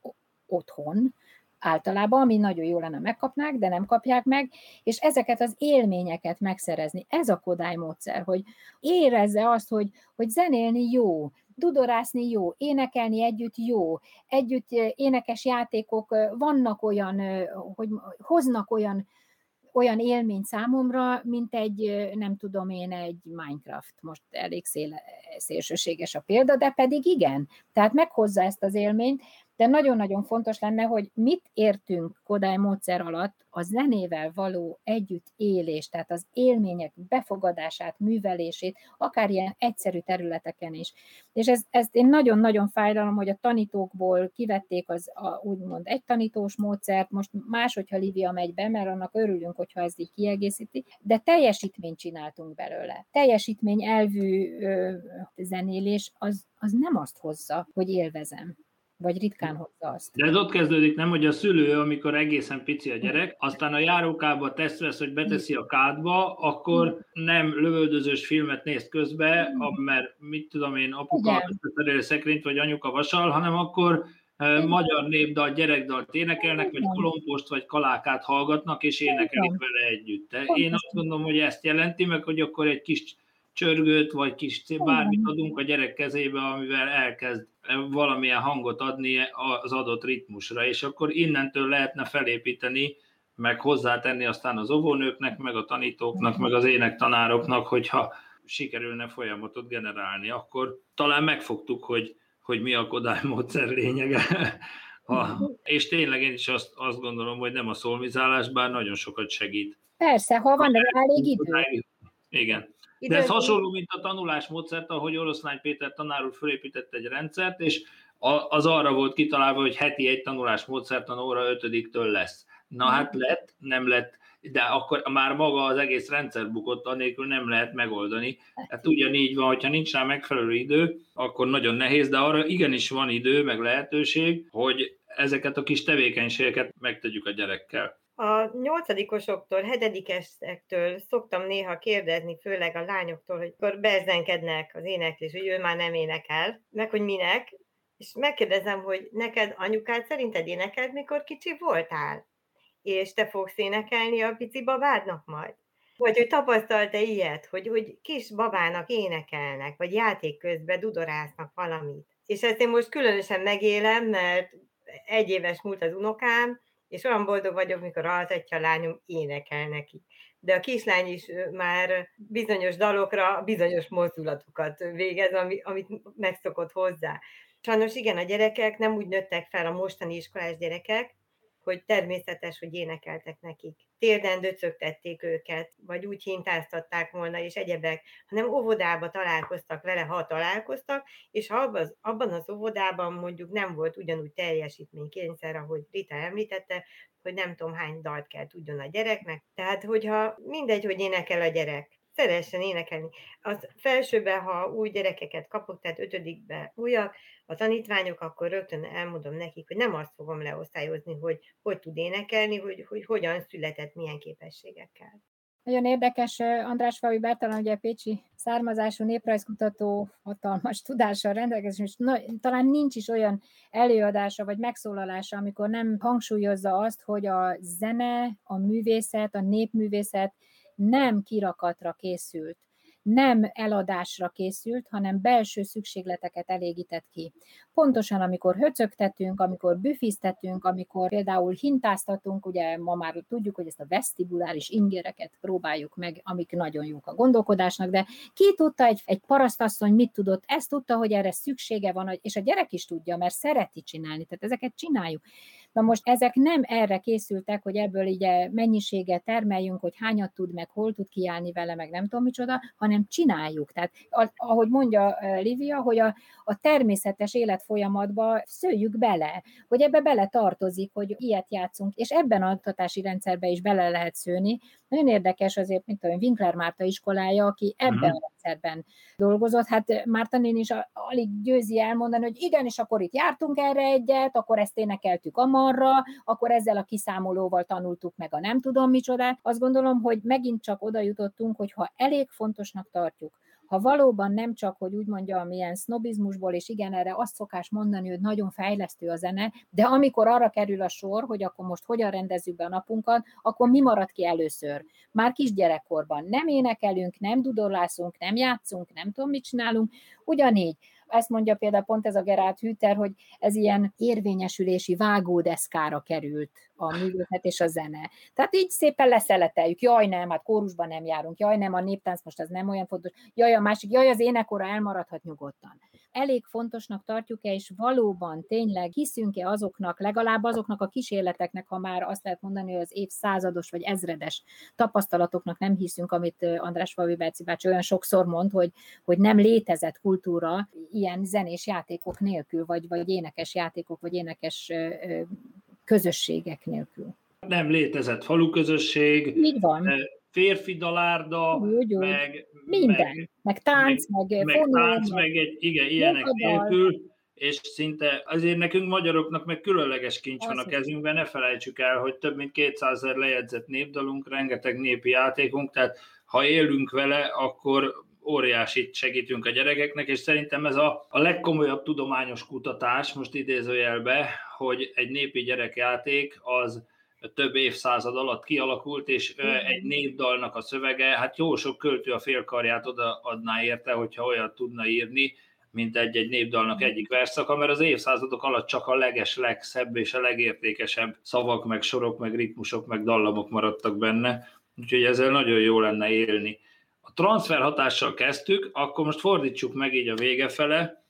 otthon, általában, ami nagyon jó lenne megkapnák, de nem kapják meg, és ezeket az élményeket megszerezni. Ez a Kodály módszer, hogy érezze azt, hogy, hogy zenélni jó, dudorászni jó, énekelni együtt jó, együtt énekes játékok vannak olyan, hogy hoznak olyan olyan élmény számomra, mint egy, nem tudom én, egy Minecraft. Most elég szél, szélsőséges a példa, de pedig igen. Tehát meghozza ezt az élményt, de nagyon-nagyon fontos lenne, hogy mit értünk Kodály módszer alatt a zenével való együtt élés, tehát az élmények befogadását, művelését, akár ilyen egyszerű területeken is. És ez, ez én nagyon-nagyon fájdalom, hogy a tanítókból kivették az a, úgymond egy tanítós módszert, most más, hogyha Livia megy be, mert annak örülünk, hogyha ez így kiegészíti, de teljesítményt csináltunk belőle. Teljesítmény elvű ö, zenélés az, az nem azt hozza, hogy élvezem vagy ritkán hozza azt. De ez ott kezdődik, nem, hogy a szülő, amikor egészen pici a gyerek, aztán a járókába tesz vesz, hogy beteszi a kádba, akkor nem lövöldözős filmet néz közbe, mert mit tudom én, apuka összeszerelő szekrényt, vagy anyuka vasal, hanem akkor Igen. magyar népdal, gyerekdalt énekelnek, vagy kolompost, vagy kalákát hallgatnak, és énekelik vele együtt. Én azt gondolom, hogy ezt jelenti, meg hogy akkor egy kis csörgőt, vagy kis bármit adunk a gyerek kezébe, amivel elkezd valamilyen hangot adni az adott ritmusra, és akkor innentől lehetne felépíteni, meg hozzátenni aztán az óvónőknek, meg a tanítóknak, meg az énektanároknak, hogyha sikerülne folyamatot generálni. Akkor talán megfogtuk, hogy, hogy mi a Kodály módszer lényege. Ha, és tényleg én is azt, azt gondolom, hogy nem a szolmizálás, bár nagyon sokat segít. Persze, ha van elég idő. Igen. De ez hasonló, mint a tanulásmódszert, ahogy Oroszlány Péter tanár úr fölépített egy rendszert, és az arra volt kitalálva, hogy heti egy tanulásmódszertan óra ötödiktől lesz. Na hát lett, nem lett, de akkor már maga az egész rendszer bukott, anélkül nem lehet megoldani. Hát ugyanígy van, hogyha nincs rá megfelelő idő, akkor nagyon nehéz, de arra igenis van idő, meg lehetőség, hogy ezeket a kis tevékenységeket megtegyük a gyerekkel. A nyolcadikosoktól, hetedikesektől szoktam néha kérdezni, főleg a lányoktól, hogy akkor bezenkednek az éneklés, hogy ő már nem énekel, meg hogy minek, és megkérdezem, hogy neked anyukád szerinted énekelt, mikor kicsi voltál? És te fogsz énekelni a pici babádnak majd? Vagy hogy tapasztalta ilyet, hogy, hogy kis babának énekelnek, vagy játék közben dudorásznak valamit. És ezt én most különösen megélem, mert egy éves múlt az unokám, és olyan boldog vagyok, mikor altatja a lányom, énekel neki. De a kislány is már bizonyos dalokra bizonyos mozdulatokat végez, ami, amit megszokott hozzá. Sajnos igen, a gyerekek nem úgy nőttek fel a mostani iskolás gyerekek, hogy természetes, hogy énekeltek nekik. Térden döcögtették őket, vagy úgy hintáztatták volna, és egyebek, hanem óvodába találkoztak vele, ha találkoztak, és ha abban, az óvodában mondjuk nem volt ugyanúgy teljesítménykényszer, ahogy Rita említette, hogy nem tudom hány dalt kell tudjon a gyereknek. Tehát, hogyha mindegy, hogy énekel a gyerek, szeressen énekelni. Az felsőben, ha új gyerekeket kapok, tehát ötödikbe újak, a tanítványok, akkor rögtön elmondom nekik, hogy nem azt fogom leosztályozni, hogy hogy tud énekelni, hogy, hogy hogyan született, milyen képességekkel. Nagyon érdekes, András Favi Bertalan, ugye Pécsi származású néprajzkutató hatalmas tudással rendelkezik, és na, talán nincs is olyan előadása vagy megszólalása, amikor nem hangsúlyozza azt, hogy a zene, a művészet, a népművészet nem kirakatra készült, nem eladásra készült, hanem belső szükségleteket elégített ki. Pontosan, amikor höcögtetünk, amikor büfiztetünk, amikor például hintáztatunk, ugye ma már tudjuk, hogy ezt a vesztibuláris ingereket próbáljuk meg, amik nagyon jók a gondolkodásnak, de ki tudta, egy, egy parasztasszony mit tudott, ezt tudta, hogy erre szüksége van, és a gyerek is tudja, mert szereti csinálni, tehát ezeket csináljuk. Na most ezek nem erre készültek, hogy ebből ugye mennyiséget termeljünk, hogy hányat tud, meg hol tud kiállni vele, meg nem tudom micsoda, hanem csináljuk. Tehát ahogy mondja Livia, hogy a, a természetes életfolyamatba szőjük bele, hogy ebbe bele tartozik, hogy ilyet játszunk, és ebben a oktatási rendszerbe is bele lehet szőni. Nagyon érdekes azért, mint a Winkler Márta iskolája, aki ebben uh-huh. a rendszerben dolgozott. Hát Márta én is alig győzi elmondani, hogy igen, és akkor itt jártunk erre egyet, akkor ezt énekeltük amarra, akkor ezzel a kiszámolóval tanultuk meg a nem tudom micsoda. Azt gondolom, hogy megint csak oda jutottunk, hogy ha elég fontosnak tartjuk, ha valóban nem csak, hogy úgy mondjam, milyen sznobizmusból, és igen, erre azt szokás mondani, hogy nagyon fejlesztő a zene, de amikor arra kerül a sor, hogy akkor most hogyan rendezzük be a napunkat, akkor mi marad ki először? Már kisgyerekkorban nem énekelünk, nem dudorlászunk, nem játszunk, nem tudom, mit csinálunk, ugyanígy ezt mondja például pont ez a Gerált Hüter, hogy ez ilyen érvényesülési vágódeszkára került a művészet és a zene. Tehát így szépen leszeleteljük, jaj nem, hát kórusban nem járunk, jaj nem, a néptánc most az nem olyan fontos, jaj a másik, jaj az énekora elmaradhat nyugodtan. Elég fontosnak tartjuk-e, és valóban tényleg hiszünk-e azoknak, legalább azoknak a kísérleteknek, ha már azt lehet mondani, hogy az évszázados vagy ezredes tapasztalatoknak nem hiszünk, amit András Favi Berci bácsi olyan sokszor mond, hogy, hogy nem létezett kultúra ilyen zenés játékok nélkül, vagy, vagy énekes játékok, vagy énekes közösségek nélkül. Nem létezett faluközösség, Így van. Férfi dalárda, úgy, úgy. meg... Minden, meg, meg tánc, meg, meg, meg tánc, meg, meg egy, igen, ilyenek nélkül, és szinte azért nekünk magyaroknak meg különleges kincs van a kezünkben, ne felejtsük el, hogy több mint 200 ezer lejegyzett népdalunk, rengeteg népi játékunk, tehát ha élünk vele, akkor óriásit segítünk a gyerekeknek, és szerintem ez a, a legkomolyabb tudományos kutatás, most idézőjelbe, hogy egy népi gyerekjáték az több évszázad alatt kialakult, és egy népdalnak a szövege, hát jó sok költő a félkarját odaadná érte, hogyha olyat tudna írni, mint egy-egy népdalnak egyik verszaka, mert az évszázadok alatt csak a leges, legszebb és a legértékesebb szavak, meg sorok, meg ritmusok, meg dallamok maradtak benne, úgyhogy ezzel nagyon jó lenne élni. a transfer hatással kezdtük, akkor most fordítsuk meg így a vége fele,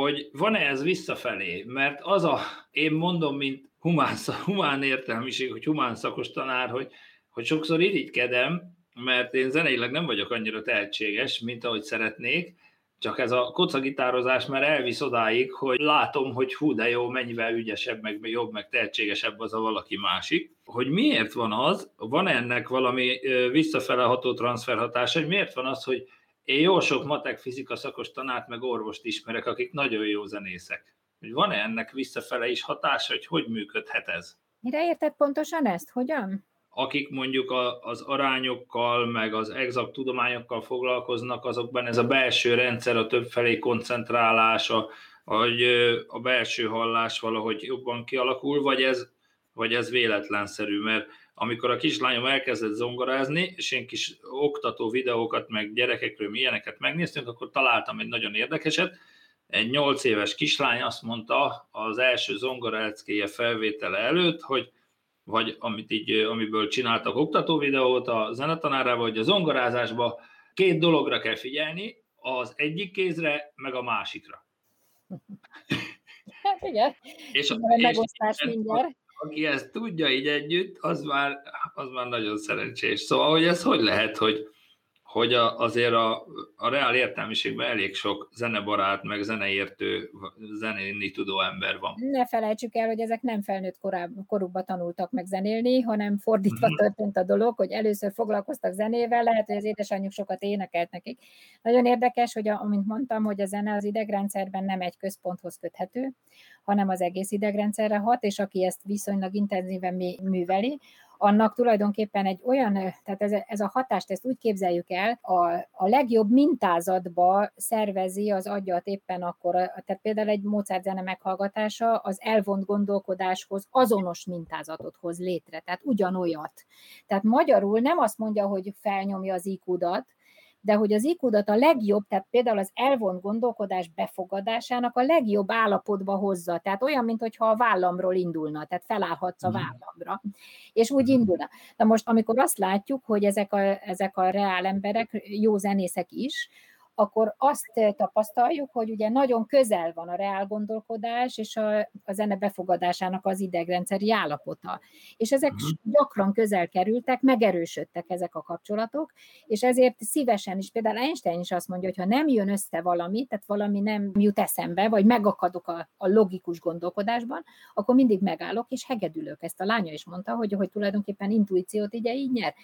hogy van-e ez visszafelé, mert az a, én mondom, mint humán, humán értelmiség, hogy humán szakos tanár, hogy, hogy sokszor irigykedem, mert én zeneileg nem vagyok annyira tehetséges, mint ahogy szeretnék, csak ez a kocagitározás már elvisz odáig, hogy látom, hogy hú, de jó, mennyivel ügyesebb, meg jobb, meg tehetségesebb az a valaki másik. Hogy miért van az, van ennek valami visszafele ható transferhatás, hogy miért van az, hogy én jó sok matek fizika szakos tanárt, meg orvost ismerek, akik nagyon jó zenészek. Hogy van-e ennek visszafele is hatása, hogy hogy működhet ez? Mire érted pontosan ezt? Hogyan? akik mondjuk a, az arányokkal, meg az exakt tudományokkal foglalkoznak, azokban ez a belső rendszer, a többfelé koncentrálás, a, hogy a belső hallás valahogy jobban kialakul, vagy ez, vagy ez véletlenszerű, mert amikor a kislányom elkezdett zongorázni, és én kis oktató videókat, meg gyerekekről milyeneket megnéztünk, akkor találtam egy nagyon érdekeset. Egy nyolc éves kislány azt mondta az első zongoraleckéje felvétele előtt, hogy vagy amit így, amiből csináltak oktató videót a zenetanárával, hogy a zongorázásban két dologra kell figyelni, az egyik kézre, meg a másikra. Hát igen, és a, és mindjárt. Aki ezt tudja így együtt, az már, az már nagyon szerencsés. Szóval, hogy ez hogy lehet, hogy, hogy a, azért a, a reál értelmiségben elég sok zenebarát, meg zeneértő, zenéni tudó ember van. Ne felejtsük el, hogy ezek nem felnőtt koráb, korukban tanultak meg zenélni, hanem fordítva mm-hmm. történt a dolog, hogy először foglalkoztak zenével, lehet, hogy az édesanyjuk sokat énekelt nekik. Nagyon érdekes, hogy a, amint mondtam, hogy a zene az idegrendszerben nem egy központhoz köthető, hanem az egész idegrendszerre hat, és aki ezt viszonylag intenzíven műveli, annak tulajdonképpen egy olyan, tehát ez, ez a hatást, ezt úgy képzeljük el, a, a legjobb mintázatba szervezi az agyat éppen akkor, tehát például egy Mozart zene meghallgatása az elvont gondolkodáshoz azonos mintázatot hoz létre, tehát ugyanolyat. Tehát magyarul nem azt mondja, hogy felnyomja az IQ-dat, de hogy az ikudat a legjobb, tehát például az elvont gondolkodás befogadásának a legjobb állapotba hozza. Tehát olyan, mintha a vállamról indulna, tehát felállhatsz a mhm. vállamra, és úgy mhm. indulna. Na most, amikor azt látjuk, hogy ezek a, ezek a reál emberek, jó zenészek is, akkor azt tapasztaljuk, hogy ugye nagyon közel van a reál gondolkodás és a, a zene befogadásának az idegrendszeri állapota. És ezek uh-huh. gyakran közel kerültek, megerősödtek ezek a kapcsolatok, és ezért szívesen is, például Einstein is azt mondja, hogy ha nem jön össze valami, tehát valami nem jut eszembe, vagy megakadok a, a logikus gondolkodásban, akkor mindig megállok, és hegedülök. Ezt a lánya is mondta, hogy, hogy tulajdonképpen intuíciót ugye így nyer.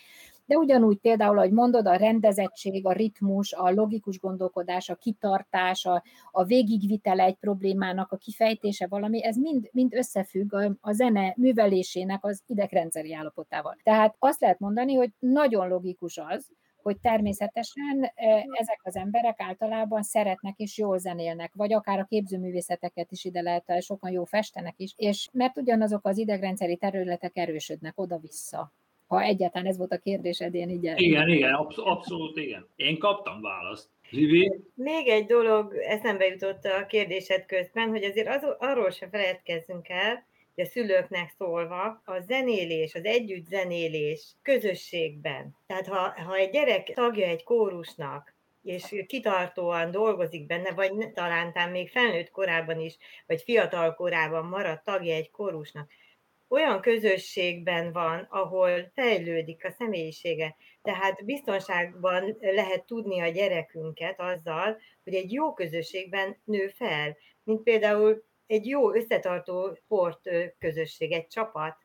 De ugyanúgy például, ahogy mondod, a rendezettség, a ritmus, a logikus gondolkodás, a kitartás, a, a végigvitele egy problémának, a kifejtése valami, ez mind, mind összefügg a, a zene művelésének az idegrendszeri állapotával. Tehát azt lehet mondani, hogy nagyon logikus az, hogy természetesen e, ezek az emberek általában szeretnek és jól zenélnek, vagy akár a képzőművészeteket is ide lehet, sokan jó festenek is, és mert ugyanazok az idegrendszeri területek erősödnek oda-vissza ha egyáltalán ez volt a kérdésed, én így... Igen, igen, absz- abszolút igen. Én kaptam választ. Zivi? Még egy dolog eszembe jutott a kérdésed közben, hogy azért az, arról se feledkezzünk el, hogy a szülőknek szólva a zenélés, az együtt zenélés közösségben. Tehát ha, ha egy gyerek tagja egy kórusnak, és kitartóan dolgozik benne, vagy talán még felnőtt korában is, vagy fiatal korában maradt tagja egy kórusnak, olyan közösségben van, ahol fejlődik a személyisége. Tehát biztonságban lehet tudni a gyerekünket azzal, hogy egy jó közösségben nő fel, mint például egy jó összetartó sport közösség, egy csapat.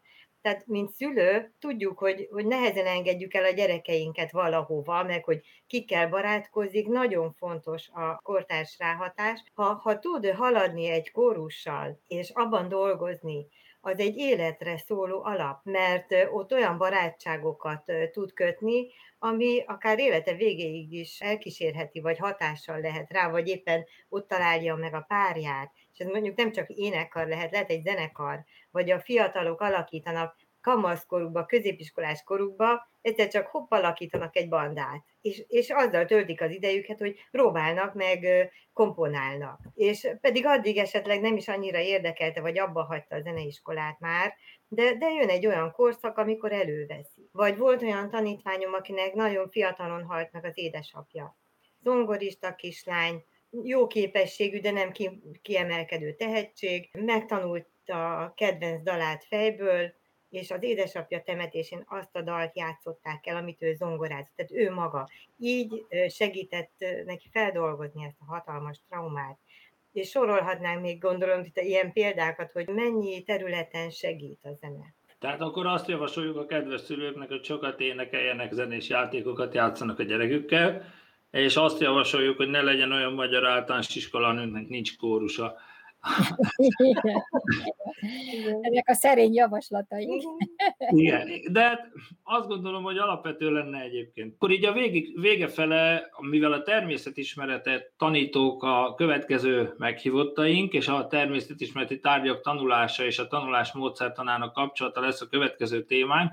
Tehát, mint szülő, tudjuk, hogy, hogy nehezen engedjük el a gyerekeinket valahova, meg hogy kikkel barátkozik, nagyon fontos a kortárs ráhatás. Ha, ha tud haladni egy kórussal, és abban dolgozni, az egy életre szóló alap, mert ott olyan barátságokat tud kötni, ami akár élete végéig is elkísérheti, vagy hatással lehet rá, vagy éppen ott találja meg a párját. És ez mondjuk nem csak énekkar lehet, lehet egy zenekar, vagy a fiatalok alakítanak kamaszkorukba, középiskolás korukba, egyszer csak hopp alakítanak egy bandát, és, és azzal töltik az idejüket, hogy próbálnak, meg komponálnak. És pedig addig esetleg nem is annyira érdekelte, vagy abba hagyta a zeneiskolát már, de, de jön egy olyan korszak, amikor előveszi. Vagy volt olyan tanítványom, akinek nagyon fiatalon halt meg az édesapja. Zongorista kislány, jó képességű, de nem ki, kiemelkedő tehetség, megtanulta a kedvenc dalát fejből, és az édesapja temetésén azt a dalt játszották el, amit ő zongorázott, tehát ő maga. Így segített neki feldolgozni ezt a hatalmas traumát. És sorolhatnánk még gondolom itt ilyen példákat, hogy mennyi területen segít a zene. Tehát akkor azt javasoljuk a kedves szülőknek, hogy sokat énekeljenek zenés játékokat, játszanak a gyerekükkel, és azt javasoljuk, hogy ne legyen olyan magyar általános iskola, nincs kórusa. Ezek a szerény javaslataink. Igen, de hát azt gondolom, hogy alapvető lenne egyébként. Akkor így a végig, vége fele, mivel a természetismeretet tanítók a következő meghívottaink, és a természetismereti tárgyak tanulása és a tanulás módszertanának kapcsolata lesz a következő témánk,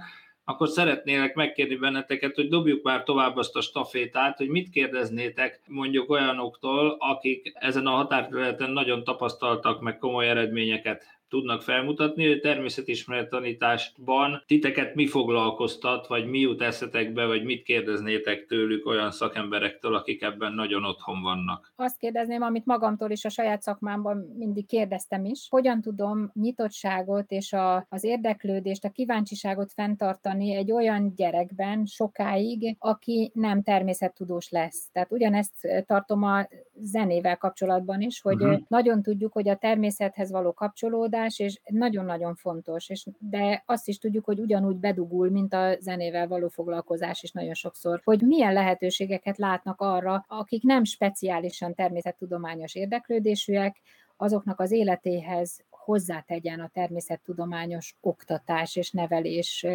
akkor szeretnélek megkérni benneteket, hogy dobjuk már tovább azt a stafétát, hogy mit kérdeznétek mondjuk olyanoktól, akik ezen a határterületen nagyon tapasztaltak meg komoly eredményeket tudnak felmutatni, hogy természetismeret tanításban titeket mi foglalkoztat, vagy mi jut eszetekbe, vagy mit kérdeznétek tőlük olyan szakemberektől, akik ebben nagyon otthon vannak? Azt kérdezném, amit magamtól is a saját szakmámban mindig kérdeztem is, hogyan tudom nyitottságot és a, az érdeklődést, a kíváncsiságot fenntartani egy olyan gyerekben sokáig, aki nem természettudós lesz. Tehát ugyanezt tartom a zenével kapcsolatban is, hogy uh-huh. nagyon tudjuk, hogy a természethez való kapcsolódás tanulás, és nagyon-nagyon fontos, és, de azt is tudjuk, hogy ugyanúgy bedugul, mint a zenével való foglalkozás is nagyon sokszor, hogy milyen lehetőségeket látnak arra, akik nem speciálisan természettudományos érdeklődésűek, azoknak az életéhez hozzátegyen a természettudományos oktatás és nevelés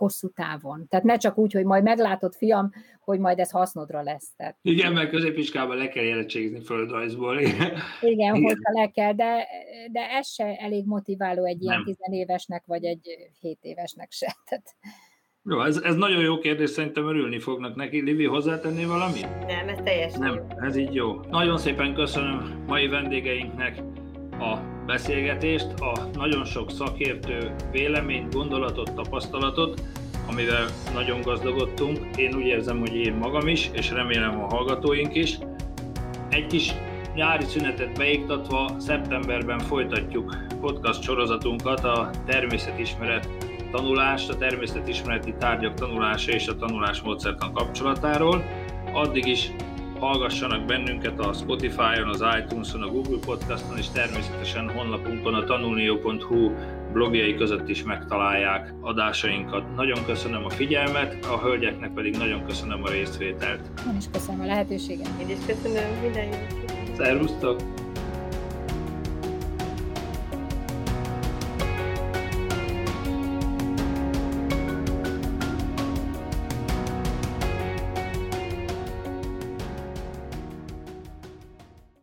hosszú távon. Tehát ne csak úgy, hogy majd meglátod, fiam, hogy majd ez hasznodra lesz. Tehát... Igen, mert középiskában le kell érettségizni földrajzból. Igen, Igen, hogyha le kell, de, de ez se elég motiváló egy ilyen tizenévesnek, vagy egy hét évesnek se. Tehát... Jó, ez, ez nagyon jó kérdés, szerintem örülni fognak neki. Livi, hozzátenni valamit? Nem, ez teljesen Nem, ez így jó. Nagyon szépen köszönöm mai vendégeinknek a beszélgetést, a nagyon sok szakértő véleményt, gondolatot, tapasztalatot, amivel nagyon gazdagodtunk. Én úgy érzem, hogy én magam is, és remélem a hallgatóink is. Egy kis nyári szünetet beiktatva szeptemberben folytatjuk podcast sorozatunkat a természetismeret tanulás, a természetismereti tárgyak tanulása és a tanulás módszertan kapcsolatáról. Addig is hallgassanak bennünket a Spotify-on, az iTunes-on, a Google Podcast-on, és természetesen honlapunkon a tanulnió.hu blogjai között is megtalálják adásainkat. Nagyon köszönöm a figyelmet, a hölgyeknek pedig nagyon köszönöm a részvételt. Én is köszönöm a lehetőséget. Én is köszönöm, minden jót. Szervusztok!